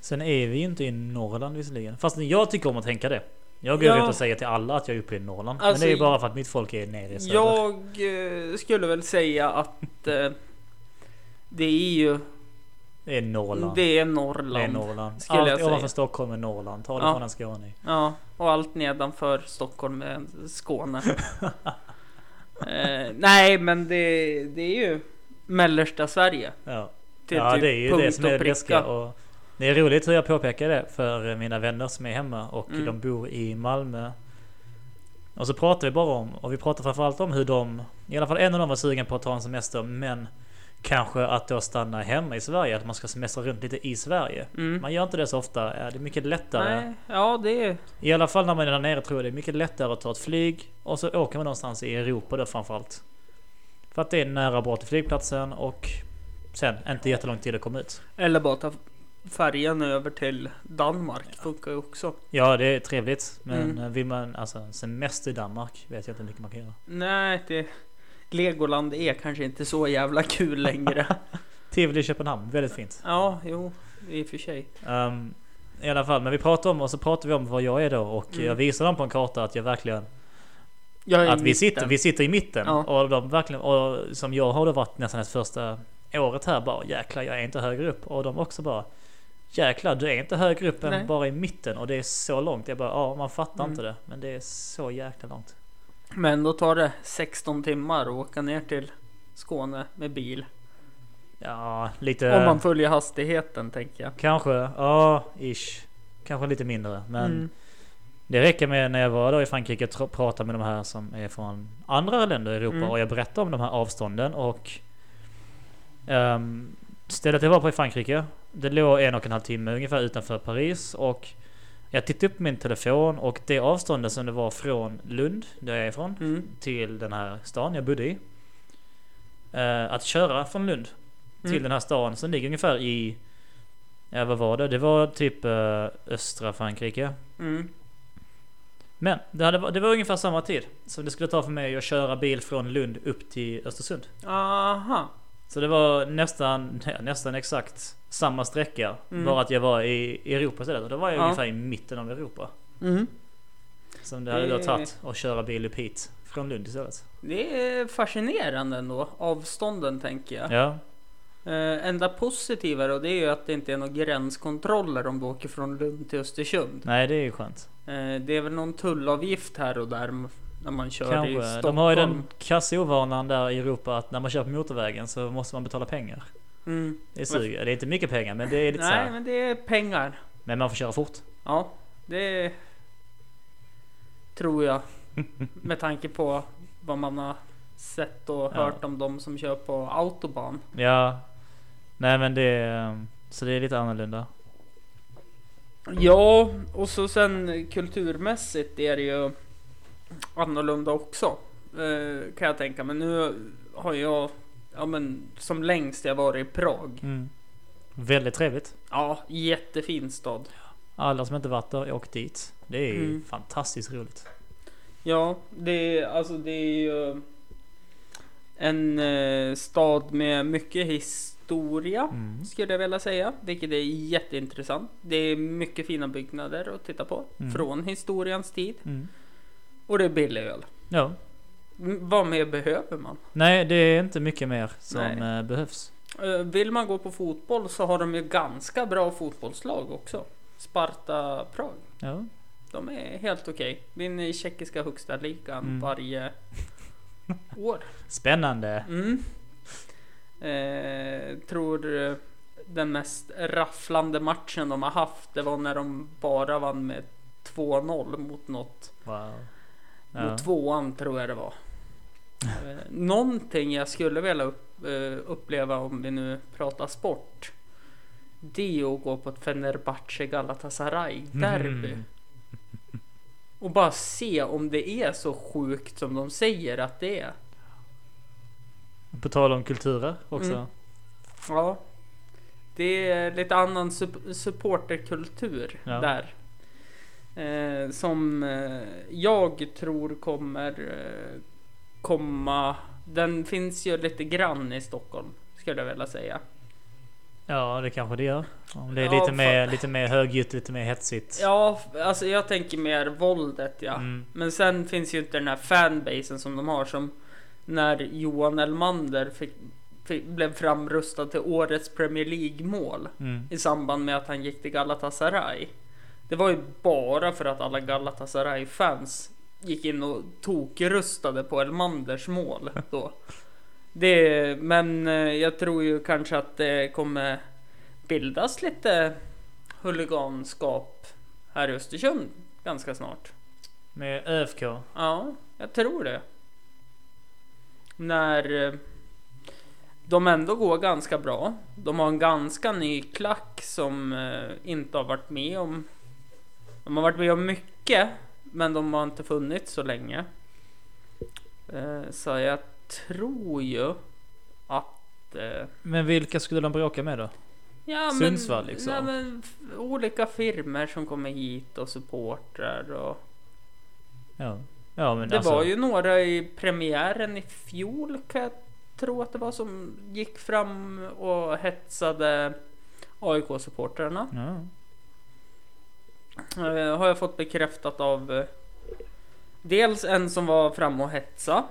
S2: Sen är vi ju inte i Norrland visserligen. Fast jag tycker om att tänka det. Jag går
S1: Ja.
S2: runt och säger till alla att jag är uppe i Norrland. men
S1: Alltså,
S2: det är ju bara för att mitt folk är nere i söder.
S1: Jag eh, skulle väl säga att eh, det är ju
S2: Det är Norrland.
S1: det är
S2: Det
S1: Norrland.
S2: är Norrland.
S1: skulle
S2: Allt
S1: jag säga.
S2: ovanför Stockholm är Norrland. Ta det
S1: Ja.
S2: från en skåning.
S1: Ja, och allt nedanför Stockholm är Skåne. eh, nej, men det, det är ju mellersta Sverige.
S2: Ja,
S1: Till
S2: ja
S1: typ
S2: det är ju det som är det läskiga. Och det är roligt hur jag påpekar det för mina vänner som är hemma och
S1: Mm.
S2: de bor i Malmö. Och så pratar vi bara om, och vi pratar framförallt om hur de, i alla fall en av dem var sugen på att ta en semester men kanske att då stanna hemma i Sverige, att man ska semestra runt lite i Sverige.
S1: Mm.
S2: Man gör inte det så ofta, det är mycket lättare.
S1: Nej, ja det är...
S2: I alla fall när man är där nere tror jag det är mycket lättare att ta ett flyg och så åker man någonstans i Europa då framförallt. För att det är nära bort till flygplatsen och sen inte jättelång tid att komma ut.
S1: Eller bara ta färjan över till Danmark. Funkar ju också.
S2: Ja det är trevligt men
S1: Mm.
S2: vill man alltså semester i Danmark vet jag inte hur mycket man kan göra.
S1: Nej, det... Legoland är kanske inte så jävla kul längre.
S2: Tivoli i Köpenhamn, väldigt fint.
S1: ja, jo, i och för sig.
S2: Um, I alla fall, men vi pratar om och så pratar vi om vad jag är då och
S1: Mm.
S2: jag visar dem på en karta att jag verkligen
S1: Jag
S2: Att vi
S1: mitten.
S2: sitter, vi sitter i mitten
S1: Ja.
S2: och de verkligen och som jag har då varit nästan ett första året här bara jäklar jag är inte högre upp och de också bara Jäklar du är inte högre upp än
S1: Nej.
S2: bara i mitten och det är så långt. Jag bara ja man fattar
S1: Mm.
S2: inte det men det är så jäkla långt.
S1: Men då tar det 16 timmar att åka ner till Skåne med bil.
S2: Ja lite
S1: Om man följer hastigheten tänker jag.
S2: kanske ja ish. Kanske lite mindre men
S1: Mm.
S2: Det räcker med när jag var då i Frankrike och pratade med de här som är från andra länder i Europa
S1: Mm.
S2: och jag berättade om de här avstånden och um, Stället jag var på i Frankrike Det låg en och en halv timme ungefär utanför Paris och Jag tittade upp min telefon och det avståndet som det var från Lund, där jag är ifrån,
S1: Mm.
S2: till den här stan jag bodde i eh, Att köra från Lund till
S1: Mm.
S2: den här stan som ligger ungefär i Ja vad var det? Det var typ eh, östra Frankrike
S1: Mm.
S2: men det, hade, det var ungefär samma tid som det skulle ta för mig att köra bil från Lund upp till Östersund.
S1: Aha.
S2: Så det var nästan, nästan exakt samma sträcka.
S1: Mm.
S2: Bara att jag var i Europa istället. Och då var jag
S1: Ja.
S2: ungefär i mitten av Europa.
S1: Mm.
S2: Som det hade då tagit att köra bil upp hit från Lund istället.
S1: Det är fascinerande ändå. Avstånden tänker jag.
S2: Ja,
S1: Eh, enda positiva då det är ju att det inte är några gränskontroller om du åker från Lund till Östersund.
S2: nej det är ju skönt.
S1: Eh, det är väl någon tullavgift här och där när man kör i
S2: Kanske.
S1: Stockholm.
S2: De har ju den kassiga ovanan där i Europa att när man kör på motorvägen så måste man betala pengar.
S1: Mm.
S2: Det suger. Det är inte mycket pengar men det är lite så
S1: Nej
S2: här.
S1: men det är pengar.
S2: Men man får köra fort.
S1: Ja, det tror jag. Med tanke på vad man har sett och
S2: Ja.
S1: hört om de som kör på autobahn.
S2: Ja. Nej men det är... Så det är lite annorlunda.
S1: Ja, och så sen kulturmässigt är det ju annorlunda också. Eh, kan jag tänka mig. Nu har jag, ja men som längst jag varit i Prag.
S2: Mm. Väldigt trevligt.
S1: Ja, jättefin stad.
S2: Alla som inte varit där, åk dit. Det är
S1: Mm.
S2: fantastiskt roligt.
S1: Ja, det är alltså det är ju en eh, stad med mycket historia
S2: Mm.
S1: skulle jag vilja säga, vilket är jätteintressant. Det är mycket fina byggnader att titta på
S2: Mm.
S1: från historiens tid
S2: Mm.
S1: Och det är billig öl.
S2: Ja.
S1: Vad mer behöver man?
S2: Nej, det är inte mycket mer som
S1: Nej.
S2: eh, behövs.
S1: Eh, Vill man gå på fotboll så har de ju ganska bra fotbollslag också. Sparta Prag.
S2: Ja.
S1: De är helt okej. Vinner i tjeckiska högsta ligan
S2: Mm.
S1: varje år.
S2: Spännande.
S1: Mm. Eh, tror eh, den mest rafflande matchen de har haft det var när de bara vann med 2-0 mot något.
S2: Wow. Ja.
S1: Mot tvåan tror jag det var. Eh, någonting jag skulle vilja upp, eh, uppleva om vi nu pratar sport. Det är att gå på ett Fenerbahce Galatasaray derby.
S2: Mm.
S1: Och bara se om det är så sjukt som de säger att det är.
S2: På tal om kulturer också.
S1: Mm. Ja. Det är lite annan sup- supporterkultur
S2: Ja.
S1: där. Eh, som eh, jag tror kommer eh, komma. Den finns ju lite grann i Stockholm skulle jag vilja säga.
S2: Ja, det kanske det gör. Om det är
S1: Ja,
S2: lite, mer, lite mer högljutt, lite mer hetsigt.
S1: Ja, alltså jag tänker mer våldet ja.
S2: Mm.
S1: Men sen finns ju inte den här fanbasen som de har som när Johan Elmander fick, fick, blev framrustad till årets Premier League mål
S2: Mm.
S1: i samband med att han gick till Galatasaray. Det var ju bara för att alla Galatasaray-fans gick in och tokrustade på Elmanders mål då. Det, men eh, jag tror ju kanske att det kommer bildas lite huliganskap här i Östersund ganska snart.
S2: Med ÖFK.
S1: Ja, jag tror det. När eh, de ändå går ganska bra. De har en ganska ny klack som eh, inte har varit med om. De har varit med om mycket, men de har inte funnits så länge. Eh, så jag tror ju att eh,
S2: Men vilka skulle de bråka med då?
S1: Ja,
S2: Sundsvall,
S1: men,
S2: liksom.
S1: Nej, men olika firmer som kommer hit och supportrar och
S2: Ja. Ja men
S1: Det
S2: alltså.
S1: var ju några i premiären i fjol kan jag tro att det var som gick fram och hetsade AIK-supportrarna.
S2: Ja.
S1: Eh, har jag fått bekräftat av eh, dels en som var fram och hetsa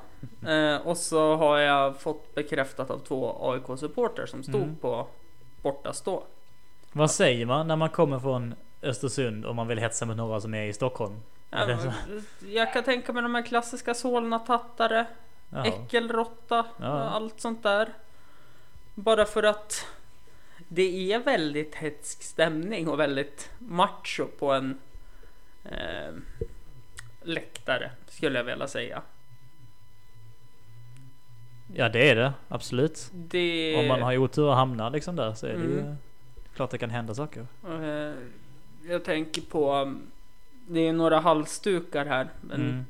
S1: eh, och så har jag fått bekräftat av två AIK-supportrar som stod
S2: Mm.
S1: på bortastå.
S2: Vad säger man när man kommer från Östersund och man vill hetsa mot några som är i Stockholm?
S1: Ja, jag kan tänka mig de här klassiska Solna-tattare.
S2: Jaha.
S1: Äckelråtta,
S2: Ja.
S1: allt sånt där. Bara för att det är väldigt hetsk stämning och väldigt macho på en eh, läktare skulle jag vilja säga.
S2: Ja det är det, absolut.
S1: Det,
S2: Om man har otur och hamnar liksom där så är det ju
S1: Mm.
S2: klart det kan hända saker.
S1: eh, jag tänker på, um, det är några halsdukar här. Men
S2: Mm.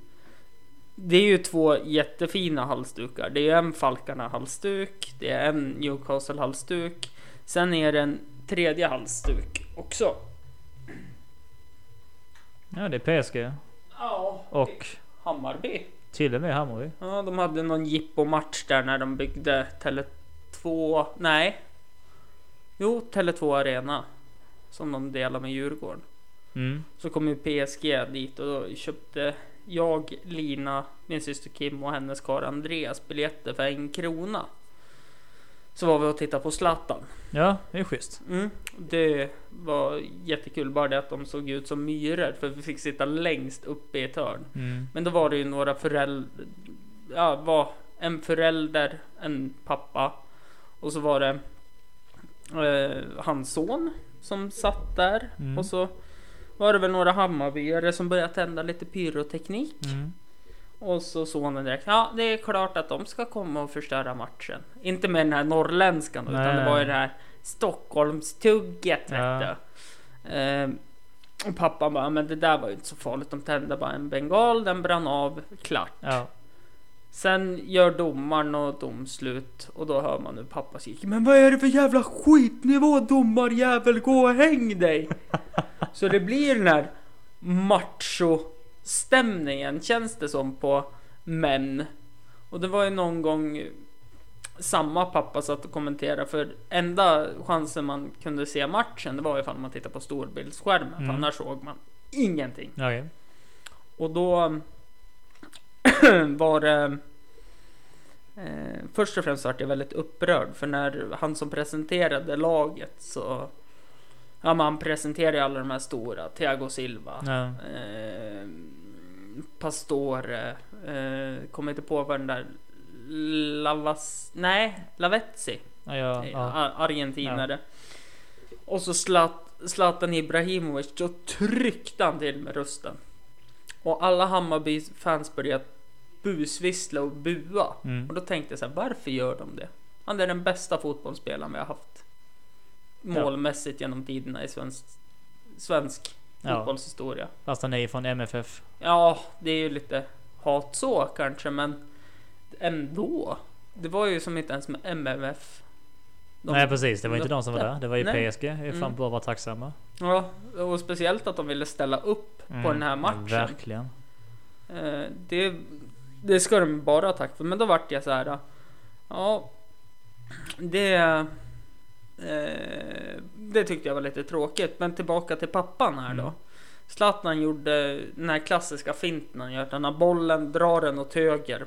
S1: Det är ju två jättefina halsdukar. Det är en Falkarna halsduk, det är en Newcastle halsduk. Sen är det en tredje halsduk också.
S2: Ja det är PSG
S1: Ja,
S2: och
S1: Hammarby.
S2: till och med Hammarby.
S1: Ja, de hade någon jippo-match där när de byggde Tele2. Nej. Jo, Tele2 Arena. Som de delar med Djurgården.
S2: Mm.
S1: Så kom ju PSG dit och då köpte jag, Lina, min syster Kim och hennes karl Andreas biljetter för en krona. Så var vi och tittade på Zlatan.
S2: Ja det är schysst.
S1: Mm, det var jättekul, bara det att de såg ut som myror för vi fick sitta längst uppe i ett hörn.
S2: Mm.
S1: Men då var det ju några föräldrar, ja, var en förälder, en pappa och så var det eh, hans son som satt där
S2: Mm.
S1: och så var det väl några Hammarbyare som började tända lite pyroteknik
S2: Mm.
S1: Och så sonen direkt. Ja, det är klart att de ska komma och förstöra matchen. Inte med den här norrländskan då, utan det var ju det här Stockholmstugget vet
S2: Ja.
S1: du. Eh, Och pappa bara, men det där var ju inte så farligt. De tände bara en bengal, den brann av, klart.
S2: Ja.
S1: Sen gör domaren och domslut och då hör man hur pappa skriker Men vad är det för jävla skitnivå domarjävel, gå och häng dig! Så det blir den här macho-stämningen känns det som på män. Och det var ju någon gång samma pappa satt och kommenterade för enda chansen man kunde se matchen det var ifall man tittar på storbildsskärmen för
S2: Mm.
S1: annars såg man ingenting.
S2: Okej.
S1: Och då var det eh, Först och främst vart jag väldigt upprörd för när han som presenterade laget så Ja men han presenterade ju alla de här stora Thiago Silva
S2: Ja.
S1: eh, Pastore eh, Kommer inte på vad den där Lavas Nej Lavezzi
S2: Ja, ja, ja.
S1: A- Argentinare. Och så Zlat, Zlatan Ibrahimovic, då tryckte han till med rösten. Och alla Hammarby fans började busvissla och bua.
S2: Mm.
S1: Och då tänkte jag så här, varför gör de det? Han är den bästa fotbollsspelaren vi har haft. Målmässigt genom tiderna i svensk, svensk
S2: Ja.
S1: fotbollshistoria.
S2: Fast han är från MFF.
S1: Ja, det är ju lite hat så kanske, men ändå. Det var ju som inte ens med MMF. De-
S2: Nej precis, det var inte de som var där. Det var ju
S1: Nej.
S2: PSG. Är fan
S1: Mm.
S2: bara vara tacksamma.
S1: Ja, och speciellt att de ville ställa upp på
S2: Mm,
S1: den här matchen.
S2: Verkligen.
S1: Eh, det, det ska de bara ha tack för. Men då vart jag så här. Ja, det. Eh, det tyckte jag var lite tråkigt. Men tillbaka till pappan här då.
S2: Mm.
S1: Zlatan gjorde den här klassiska finten han gör. Han har bollen, drar den åt höger.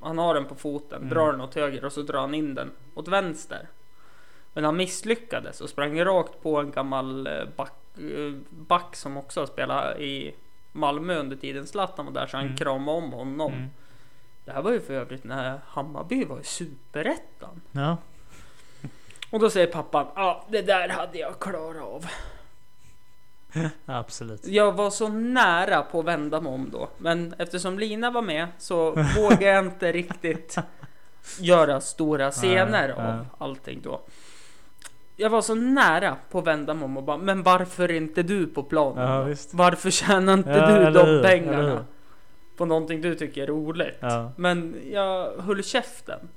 S1: Han har den på foten,
S2: Mm.
S1: drar den åt höger och så drar han in den åt vänster. Men han misslyckades och sprang rakt på en gammal eh, back, eh, back som också har spelat i Malmö under tiden Zlatan var där så han
S2: Mm.
S1: kramade om honom.
S2: Mm.
S1: Det här var ju för övrigt när Hammarby var i superettan.
S2: Ja.
S1: Och då säger pappan, ja det där hade jag klarat av.
S2: Absolut.
S1: Jag var så nära på att vända mig om då. Men eftersom Lina var med så vågade jag inte riktigt göra stora scener
S2: Nej,
S1: av allting då. Jag var så nära på att vända mig om och bara, men varför är inte du på planen?
S2: Ja, visst.
S1: Varför tjänar inte
S2: Ja,
S1: du de
S2: hur,
S1: pengarna? På någonting du tycker är roligt.
S2: Ja.
S1: Men jag höll käften.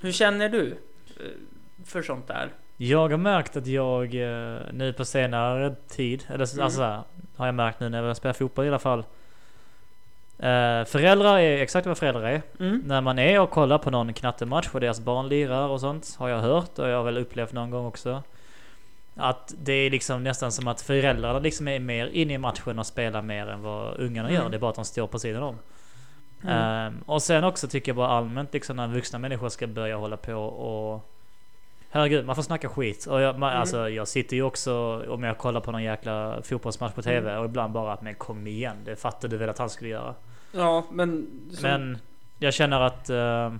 S1: Hur känner du för sånt där?
S2: Jag har märkt att jag eh, nu på senare tid, eller
S1: Mm.
S2: alltså här, har jag märkt nu när jag spelar fotboll i alla fall. Eh, föräldrar är exakt vad föräldrar är.
S1: Mm.
S2: När man är och kollar på någon knattematch och deras barn lirar och sånt har jag hört och jag har väl upplevt någon gång också. Att det är liksom nästan som att föräldrarna liksom är mer inne i matchen och spelar mer än vad ungarna
S1: Mm.
S2: gör. Det är bara att de står på sidan om.
S1: Mm.
S2: Ehm, och sen också tycker jag bara allmänt liksom när vuxna människor ska börja hålla på och Herregud, man får snacka skit. Och jag, man,
S1: Mm.
S2: alltså, jag sitter ju också om jag kollar på någon jäkla fotbollsmatch på TV
S1: Mm.
S2: och ibland bara att men kom igen, det fattade du väl att han skulle göra.
S1: Ja, men... som-
S2: Men jag känner att uh,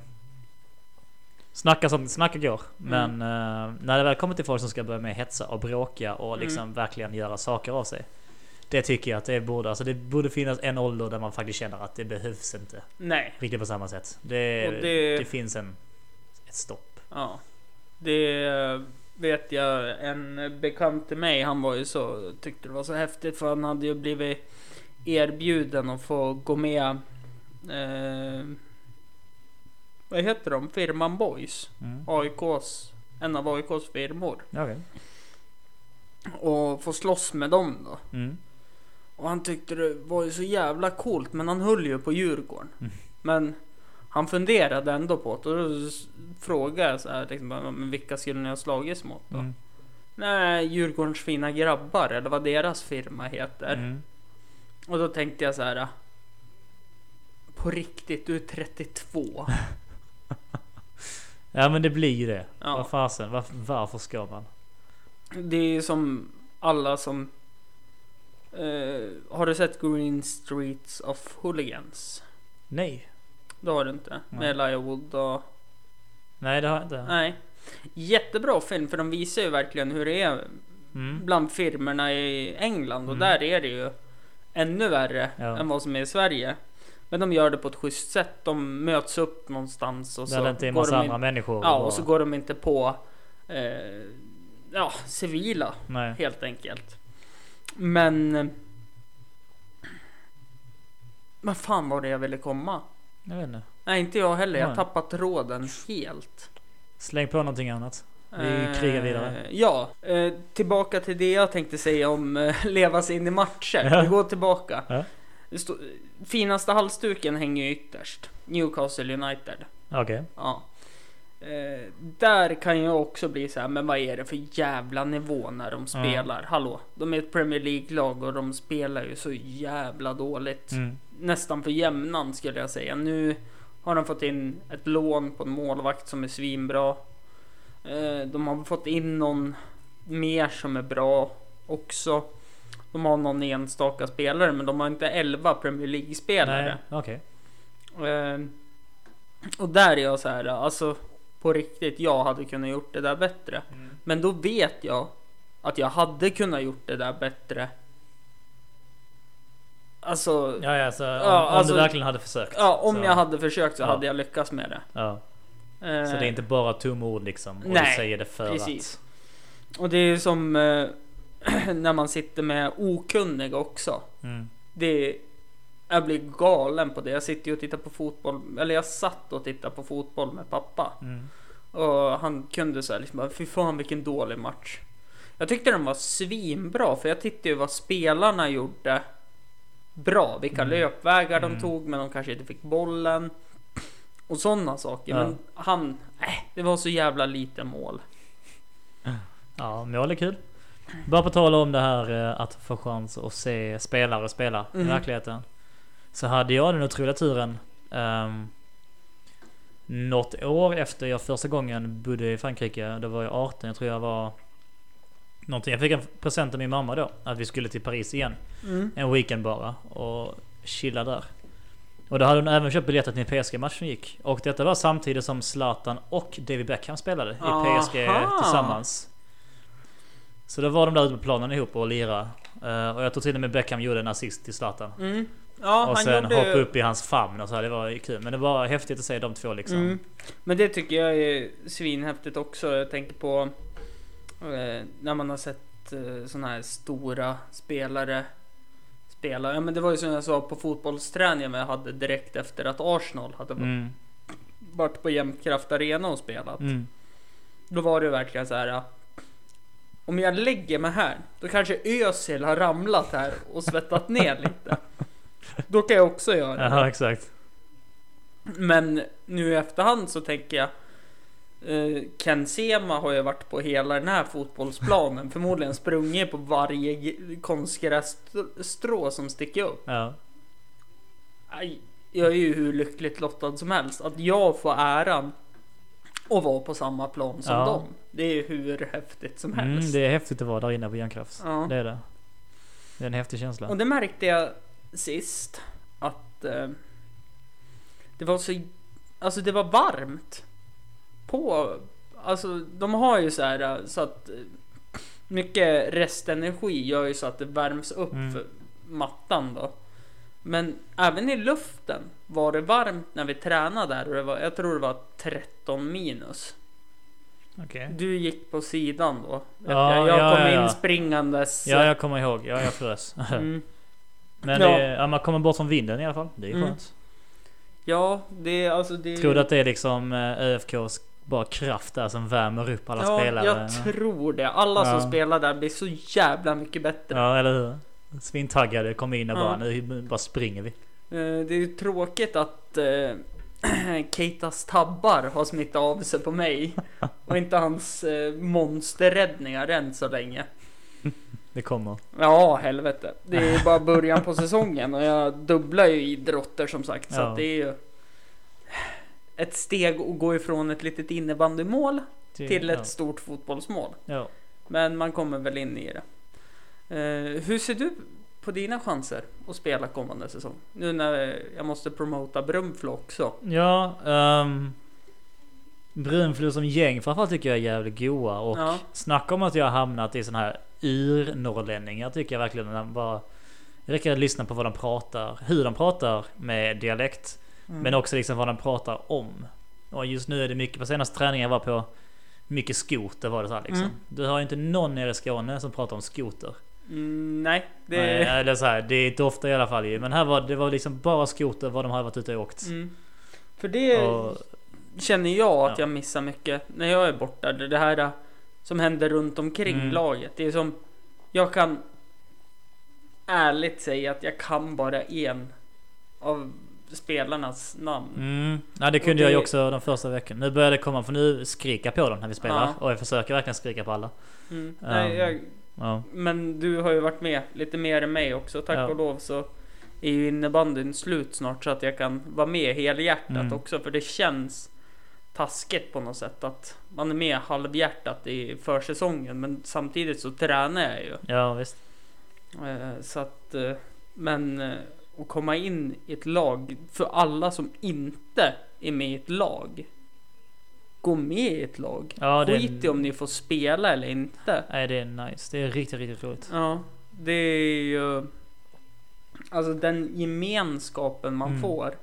S2: Snacka som snacka går. Men
S1: Mm.
S2: eh, när det väl kommer till folk som ska börja med hetsa och bråka och liksom
S1: Mm.
S2: verkligen göra saker av sig. Det tycker jag att det borde, alltså det borde finnas en ålder där man faktiskt känner att det behövs inte
S1: Nej.
S2: riktigt på samma sätt. Det, det...
S1: det-
S2: finns en, ett stopp.
S1: Ja. Det vet jag en bekant till mig. Han var ju så tyckte det var så häftigt för han hade ju blivit erbjuden att få gå med. Eh, vad heter de? Firman Boys.
S2: Mm.
S1: AIKs, en av AIKs firmor.
S2: Okej.
S1: Och få slåss med dem då.
S2: Mm.
S1: Och han tyckte det var ju så jävla coolt men han höll ju på Djurgården.
S2: Mm.
S1: Men han funderade ändå på det och då frågade jag så här, liksom, men vilka skulle ni ha slagits mot då?
S2: Mm.
S1: Nej, Djurgårdens fina grabbar eller vad deras firma heter.
S2: Mm.
S1: Och då tänkte jag så här. På riktigt, du är 32.
S2: Ja men det blir ju det.
S1: Ja.
S2: Vad fasen, varför, varför ska man?
S1: Det är ju som alla som... Eh, har du sett Green Streets of Hooligans?
S2: Nej.
S1: Det har du inte.
S2: Nej.
S1: Med Elijah Wood och...
S2: Nej det har jag inte.
S1: Nej. Jättebra film för de visar ju verkligen hur det är
S2: Mm.
S1: bland firmerna i England och
S2: Mm.
S1: där är det ju ännu värre
S2: Ja.
S1: än vad som är i Sverige. Men de gör det på ett schysst sätt. De möts upp någonstans och
S2: Där
S1: så
S2: det inte är
S1: går de in,
S2: människor.
S1: Ja, och så går de inte på eh, ja, civila
S2: Nej.
S1: helt enkelt. Men... Vad fan var det jag ville komma?
S2: Jag vet inte.
S1: Nej, inte jag heller. Jag har
S2: Nej.
S1: tappat tråden helt.
S2: Släng på någonting annat. Vi krigar vidare.
S1: Eh, Ja, eh, tillbaka till det jag tänkte säga om eh, leva sig in i matcher.
S2: Ja.
S1: Vi går tillbaka.
S2: Ja.
S1: Står, finaste halsduken hänger ju ytterst. Newcastle United.
S2: Okej.
S1: Ja. Eh, där kan jag också bli så här, men vad är det för jävla nivå när de spelar? Hallå, de är ett Premier League-lag och de spelar ju så jävla dåligt.
S2: Mm.
S1: Nästan för jämnan skulle jag säga. Nu har de fått in ett lån på en målvakt som är svinbra. Eh, de har fått in någon mer som är bra också. De har någon enstaka spelare, men de har inte 11 Premier League-spelare.
S2: Okej.
S1: Eh, och där är jag så här, alltså på riktigt, jag hade kunnat gjort det där bättre. Men då vet jag att jag hade kunnat gjort det där bättre. Alltså, ja,
S2: Ja, ja, så om,
S1: alltså-
S2: om du verkligen hade försökt.
S1: om
S2: så,
S1: jag hade försökt så
S2: Ja.
S1: hade jag lyckats med det.
S2: Ja.
S1: Eh,
S2: Så det är inte bara tomma ord liksom? Och
S1: Nej,
S2: du säger det för
S1: precis. Och det är som eh, när man sitter med okunniga också.
S2: att... Mm.
S1: Det jag blir galen på det. Jag sitter ju och tittar på fotboll, eller jag satt och tittade på fotboll med pappa.
S2: Mm.
S1: Och han kunde säga liksom bara, fy fan vilken dålig match. Jag tyckte den var svinbra för jag tittade ju vad spelarna gjorde bra. Vilka
S2: Mm.
S1: löpvägar de
S2: Mm.
S1: tog men de kanske inte fick bollen. Och sådana saker.
S2: Ja.
S1: Men han, äh, det var så jävla lite mål.
S2: Ja, mål är kul. Bara på tal om det här eh, att få chans att se spelare spela
S1: Mhm.
S2: i verkligheten. Så hade jag den otroliga turen um, Något år efter jag första gången bodde i Frankrike. Då var jag 18. Jag tror jag var Någonting. Jag fick en present av min mamma då. Att vi skulle till Paris igen.
S1: Mm.
S2: En weekend bara. Och chilla där. Och då hade hon även köpt biljetter till en PSG-match som gick. Och detta var samtidigt som Zlatan och David Beckham spelade i PSG
S1: Aha.
S2: tillsammans. Så då var de där ute på planen ihop och lirade. Eh, och jag tror till och med Beckham gjorde en assist till Zlatan.
S1: Mm. Ja,
S2: och sen
S1: gjorde...
S2: hoppa upp i hans famn och så här. Det var ju kul. Men det var häftigt att se de två liksom.
S1: Mm. Men det tycker jag är svinhäftigt också. Jag tänker på när man har sett eh, såna här stora spelare spela. Ja, men det var ju som jag sa på fotbollsträningen jag hade direkt efter att Arsenal hade
S2: Mm.
S1: varit på Jämtkraft Arena och spelat.
S2: Mm.
S1: Då var det verkligen så här. Om jag lägger mig här, då kanske Özil har ramlat här och svettat ner lite. Då kan jag också göra det.
S2: Ja exakt.
S1: Men nu i efterhand så tänker jag eh, Ken Sema har ju varit på hela den här fotbollsplanen Förmodligen sprungit på varje konstgrässtrå som sticker upp
S2: Ja.
S1: Jag är ju hur lyckligt lottad som helst Att jag får äran Att vara på samma plan som
S2: Ja.
S1: dem Det är ju hur häftigt som helst
S2: Mm, det är häftigt att vara där inne på Järnkrafts.
S1: Ja.
S2: Det är det. Det är en häftig känsla.
S1: Och det märkte jag sist att eh, det var så, alltså det var varmt på, alltså de har ju så här eh, så att eh, mycket restenergi gör ju så att det värms upp
S2: Mm.
S1: mattan då. Men även i luften var det varmt när vi tränade där och det var, jag tror det var 13 minus.
S2: Okej.
S1: Du gick på sidan då.
S2: Ja,
S1: jag jag
S2: ja,
S1: kom
S2: ja,
S1: in springandes.
S2: Ja, jag kommer ihåg. Ja, jag frös.
S1: Mm.
S2: Men
S1: Ja.
S2: det, man kommer bort från vinden i alla fall. Det är
S1: Mm.
S2: skönt.
S1: Ja, det är alltså det
S2: Tror du att det är liksom eh, ÖFKs bara kraft där som värmer upp alla
S1: ja,
S2: spelare?
S1: jag tror det. Alla
S2: Ja.
S1: som spelar där blir så jävla mycket bättre.
S2: Ja, eller hur? Svintaggade, kom in och
S1: Ja.
S2: bara nu bara springer vi.
S1: Eh, Det är ju tråkigt att eh, Keitas tabbar har smittat av sig på mig och inte hans eh, monsterräddningar än så länge.
S2: Det kommer.
S1: Ja, helvete. Det är ju bara början på säsongen och jag dubblar ju idrotter som sagt. Så
S2: Ja.
S1: att det är ju ett steg att gå ifrån ett litet innebandymål
S2: Det-
S1: till ett
S2: ja.
S1: stort fotbollsmål.
S2: Ja.
S1: Men man kommer väl in i det. Eh, hur ser du på dina chanser att spela kommande säsong? Nu när jag måste promota Brunflo också.
S2: Ja, um, Brunflo som gäng framförallt tycker jag är jävligt goa och
S1: Ja.
S2: snacka om att jag har hamnat i sån här ur-norrlänningar tycker jag verkligen. Bara, det räcker att lyssna på vad de pratar, hur de pratar med dialekt.
S1: Mm.
S2: Men också liksom vad de pratar om. Och just nu är det mycket, på senaste träningen jag var på, mycket skoter var det så här liksom.
S1: Mm.
S2: Du har ju inte någon nere i Skåne som pratar om skoter.
S1: Mm, nej, det...
S2: Nej, eller så här, det är inte ofta i alla fall ju. Men här var det var liksom bara skoter vad de hade varit ute och åkt.
S1: Mm. För det
S2: Och,
S1: känner jag att
S2: Ja.
S1: jag missar mycket när jag är borta. Det här som händer runt omkring
S2: Mm.
S1: laget. Det är som jag kan ärligt säga att jag kan bara en av spelarnas namn.
S2: mm, ja, det kunde jag ju
S1: det-
S2: också de första veckorna. Nu börjar det komma, för nu skriker jag på dem när vi spelar.
S1: Ja.
S2: Och jag försöker verkligen skrika på alla.
S1: Mm. Nej,
S2: Um,
S1: jag,
S2: Ja.
S1: men du har ju varit med lite mer än mig också. Tack
S2: Ja.
S1: och lov så är ju innebandyn slut snart så att jag kan vara med helhjärtat
S2: Mm.
S1: också. För det känns taskigt på något sätt att man är med halvhjärtat i försäsongen. Men samtidigt så tränar jag ju.
S2: ja, visst.
S1: Eh, Så att, eh, men att komma in i ett lag för alla som inte är med i ett lag. Gå med i ett lag.
S2: Ja, det-
S1: Skit i om ni får spela eller inte.
S2: Nej, det är nice. Det är riktigt, riktigt roligt.
S1: Ja, det är ju alltså den gemenskapen man
S2: Mm.
S1: får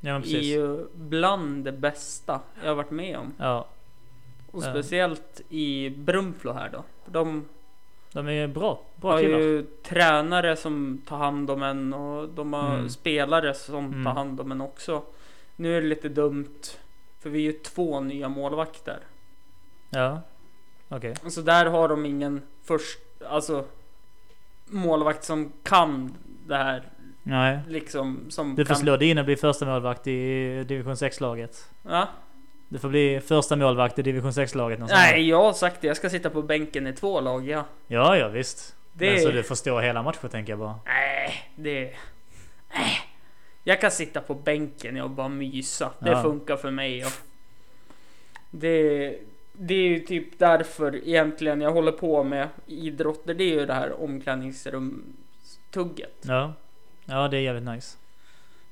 S2: Ja,
S1: är ju bland det bästa jag har varit med om.
S2: Ja,
S1: Och speciellt i Brunflo här då. De
S2: de är bra. Bra
S1: har
S2: killar.
S1: ju tränare som tar hand om en och de har
S2: Mm.
S1: spelare som
S2: Mm.
S1: tar hand om en också. Nu är det lite dumt för vi är ju två nya målvakter.
S2: Ja, okej.
S1: Så där har de ingen först, alltså målvakt som kan det här
S2: Nej.
S1: liksom som
S2: Du får
S1: kan...
S2: slå dig in och bli första målvakt i division 6-laget.
S1: Ja?
S2: Du får bli första målvakt i division 6-laget. någonstans.
S1: Nej, jag har sagt det. Jag ska sitta på bänken i två lag, ja.
S2: Ja, ja visst.
S1: Det-
S2: Men så du förstår hela matchen tänker jag bara.
S1: Nej, det... Nej. Jag kan sitta på bänken och bara mysa. Det
S2: Ja.
S1: funkar för mig. Och det, det är ju typ därför egentligen jag håller på med idrotter. Det är ju det här omklädningsrum-tugget.
S2: Ja. Ja, det är jävligt nice.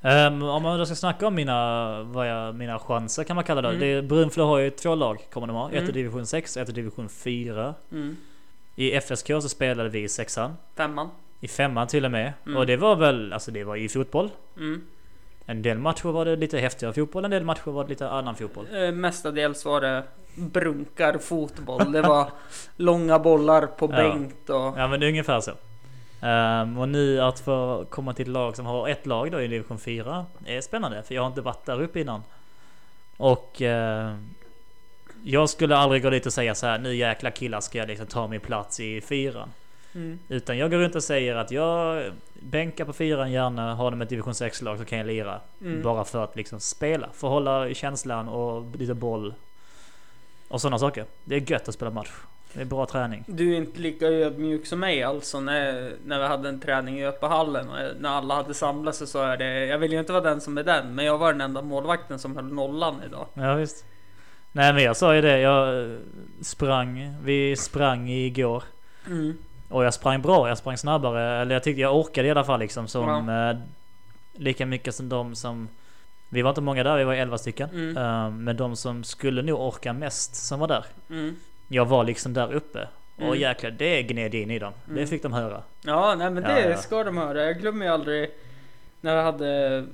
S2: Ehm, om man då ska snacka om mina, vad jag, mina chanser kan man kalla det.
S1: Mm.
S2: det Brunflo har ju två lag kommer de ha. Ett
S1: Mm.
S2: i division 6 och ett i division 4.
S1: Mm.
S2: I FSK så spelade vi i sexan.
S1: Femman.
S2: I femman till och med.
S1: Mm.
S2: Och det var väl, alltså det var i fotboll.
S1: Mm.
S2: En del matcher var det lite häftigare fotboll, en del matcher var det lite annan fotboll.
S1: Eh, mestadels var det brunkar fotboll. Det var långa bollar på
S2: Ja.
S1: bänk och...
S2: Ja men det är ungefär så. Ehm, och nu att få komma till ett lag som har ett lag då i division 4 är spännande för jag har inte varit där uppe innan. Och eh, jag skulle aldrig gå dit och säga så här nu jäkla killar ska jag liksom ta min plats i fyran.
S1: Mm.
S2: Utan jag går runt och säger att jag bänkar på fyran gärna, har de ett division 6 lag så kan jag lira.
S1: Mm.
S2: Bara för att liksom spela, få hålla känslan och lite boll. Och sådana saker. Det är gött att spela match. Det är bra träning.
S1: Du är inte lika ödmjuk som mig alltså när, när vi hade en träning i Öppahallen och när alla hade samlats så sa jag det. Jag vill ju inte vara den som är den, men jag var den enda målvakten som höll nollan idag.
S2: Ja visst. Nej men jag sa ju det, jag eh, sprang, vi sprang igår.
S1: Mm.
S2: Och jag sprang bra, jag sprang snabbare. Eller jag tyckte jag orkade i alla fall liksom som eh, lika mycket som de som Vi var inte många där, vi var 11 stycken.
S1: Mm.
S2: Eh, men de som skulle nog orka mest som var där.
S1: Mm.
S2: Jag var liksom där uppe. Och
S1: Mm.
S2: jäklar, det gned in i dem. Det
S1: Mm.
S2: fick de höra.
S1: Ja, nej men
S2: Ja,
S1: det
S2: ja.
S1: ska de höra. Jag glömmer ju aldrig när vi hade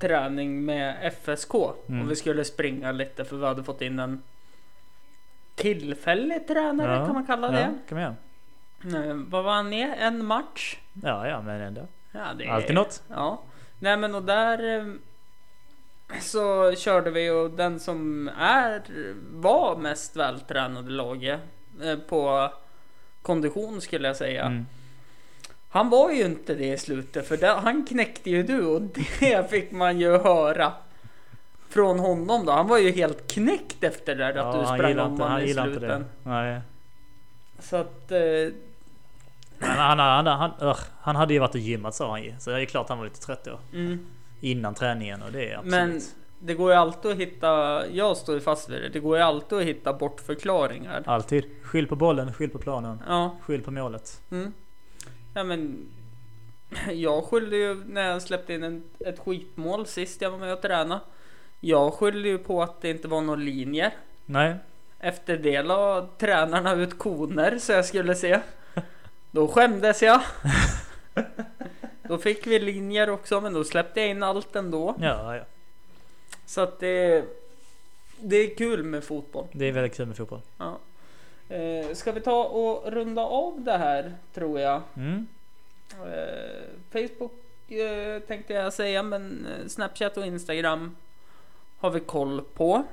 S1: träning med FSK
S2: Mm.
S1: och vi skulle springa lite för vi hade fått in en tillfällig tränare
S2: Ja,
S1: kan man kalla
S2: Ja,
S1: det.
S2: kan vi göra.
S1: Eh, Vad var han med? En match?
S2: Ja, ja, men ändå.
S1: Ja, det är...
S2: Alltid något.
S1: Ja. Nej men och där eh, så körde vi och den som är var mest vältränade laget eh, på kondition skulle jag säga.
S2: Mm.
S1: Han var ju inte det i slutet för det, han knäckte ju du och det fick man ju höra från honom då. Han var ju helt knäckt efter det där att du sprang om honom i
S2: gillar inte det.
S1: sluten.
S2: Nej.
S1: Så att eh,
S2: han, han, han, han, han hade ju varit och gymmat sa han ju. Så det är klart han var lite trött då.
S1: mm.
S2: Innan träningen och det är absolut.
S1: Men det går ju alltid att hitta, jag står ju fast vid det, det går ju alltid att hitta bortförklaringar.
S2: Alltid. Skyll på bollen, skyll på planen.
S1: Ja.
S2: Skyll på målet.
S1: Mm. Ja men jag skyllde ju när jag släppte in en, ett skitmål sist jag var med och tränade. Jag skyllde ju på att det inte var några linjer.
S2: Nej.
S1: Efter det la tränarna ut koner så jag skulle se. Då skämdes jag. Då fick vi linjer också men då släppte jag in allt ändå.
S2: Ja, ja.
S1: Så att det, det är kul med fotboll.
S2: Det är väldigt kul med fotboll.
S1: Ja. Eh, ska vi ta och runda av det här tror jag.
S2: Mm.
S1: Eh, Facebook eh, tänkte jag säga, men eh, Snapchat och Instagram har vi koll på.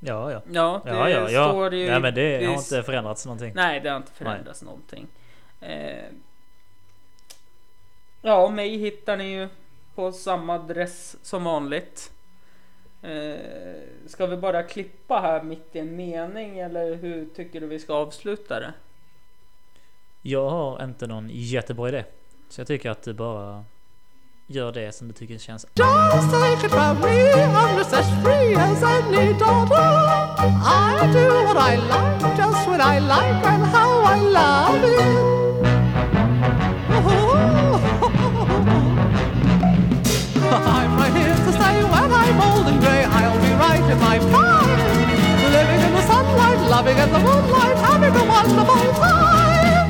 S2: Ja, ja.
S1: Ja, det
S2: Ja, ja, ja.
S1: står ju...
S2: Nej, men det,
S1: det
S2: har inte förändrats någonting.
S1: Nej, det har inte förändrats någonting. Ja, mig hittar ni ju på samma adress som vanligt. Eh, ska vi bara klippa här mitt i en mening eller hur tycker du vi ska avsluta det?
S2: Jag har inte någon jättebra idé. Så jag tycker att du bara gör det som du tycker känns
S3: Just I'm old and grey, I'll be right in my prime. Living in the sunlight, loving in the moonlight, having a wonderful time.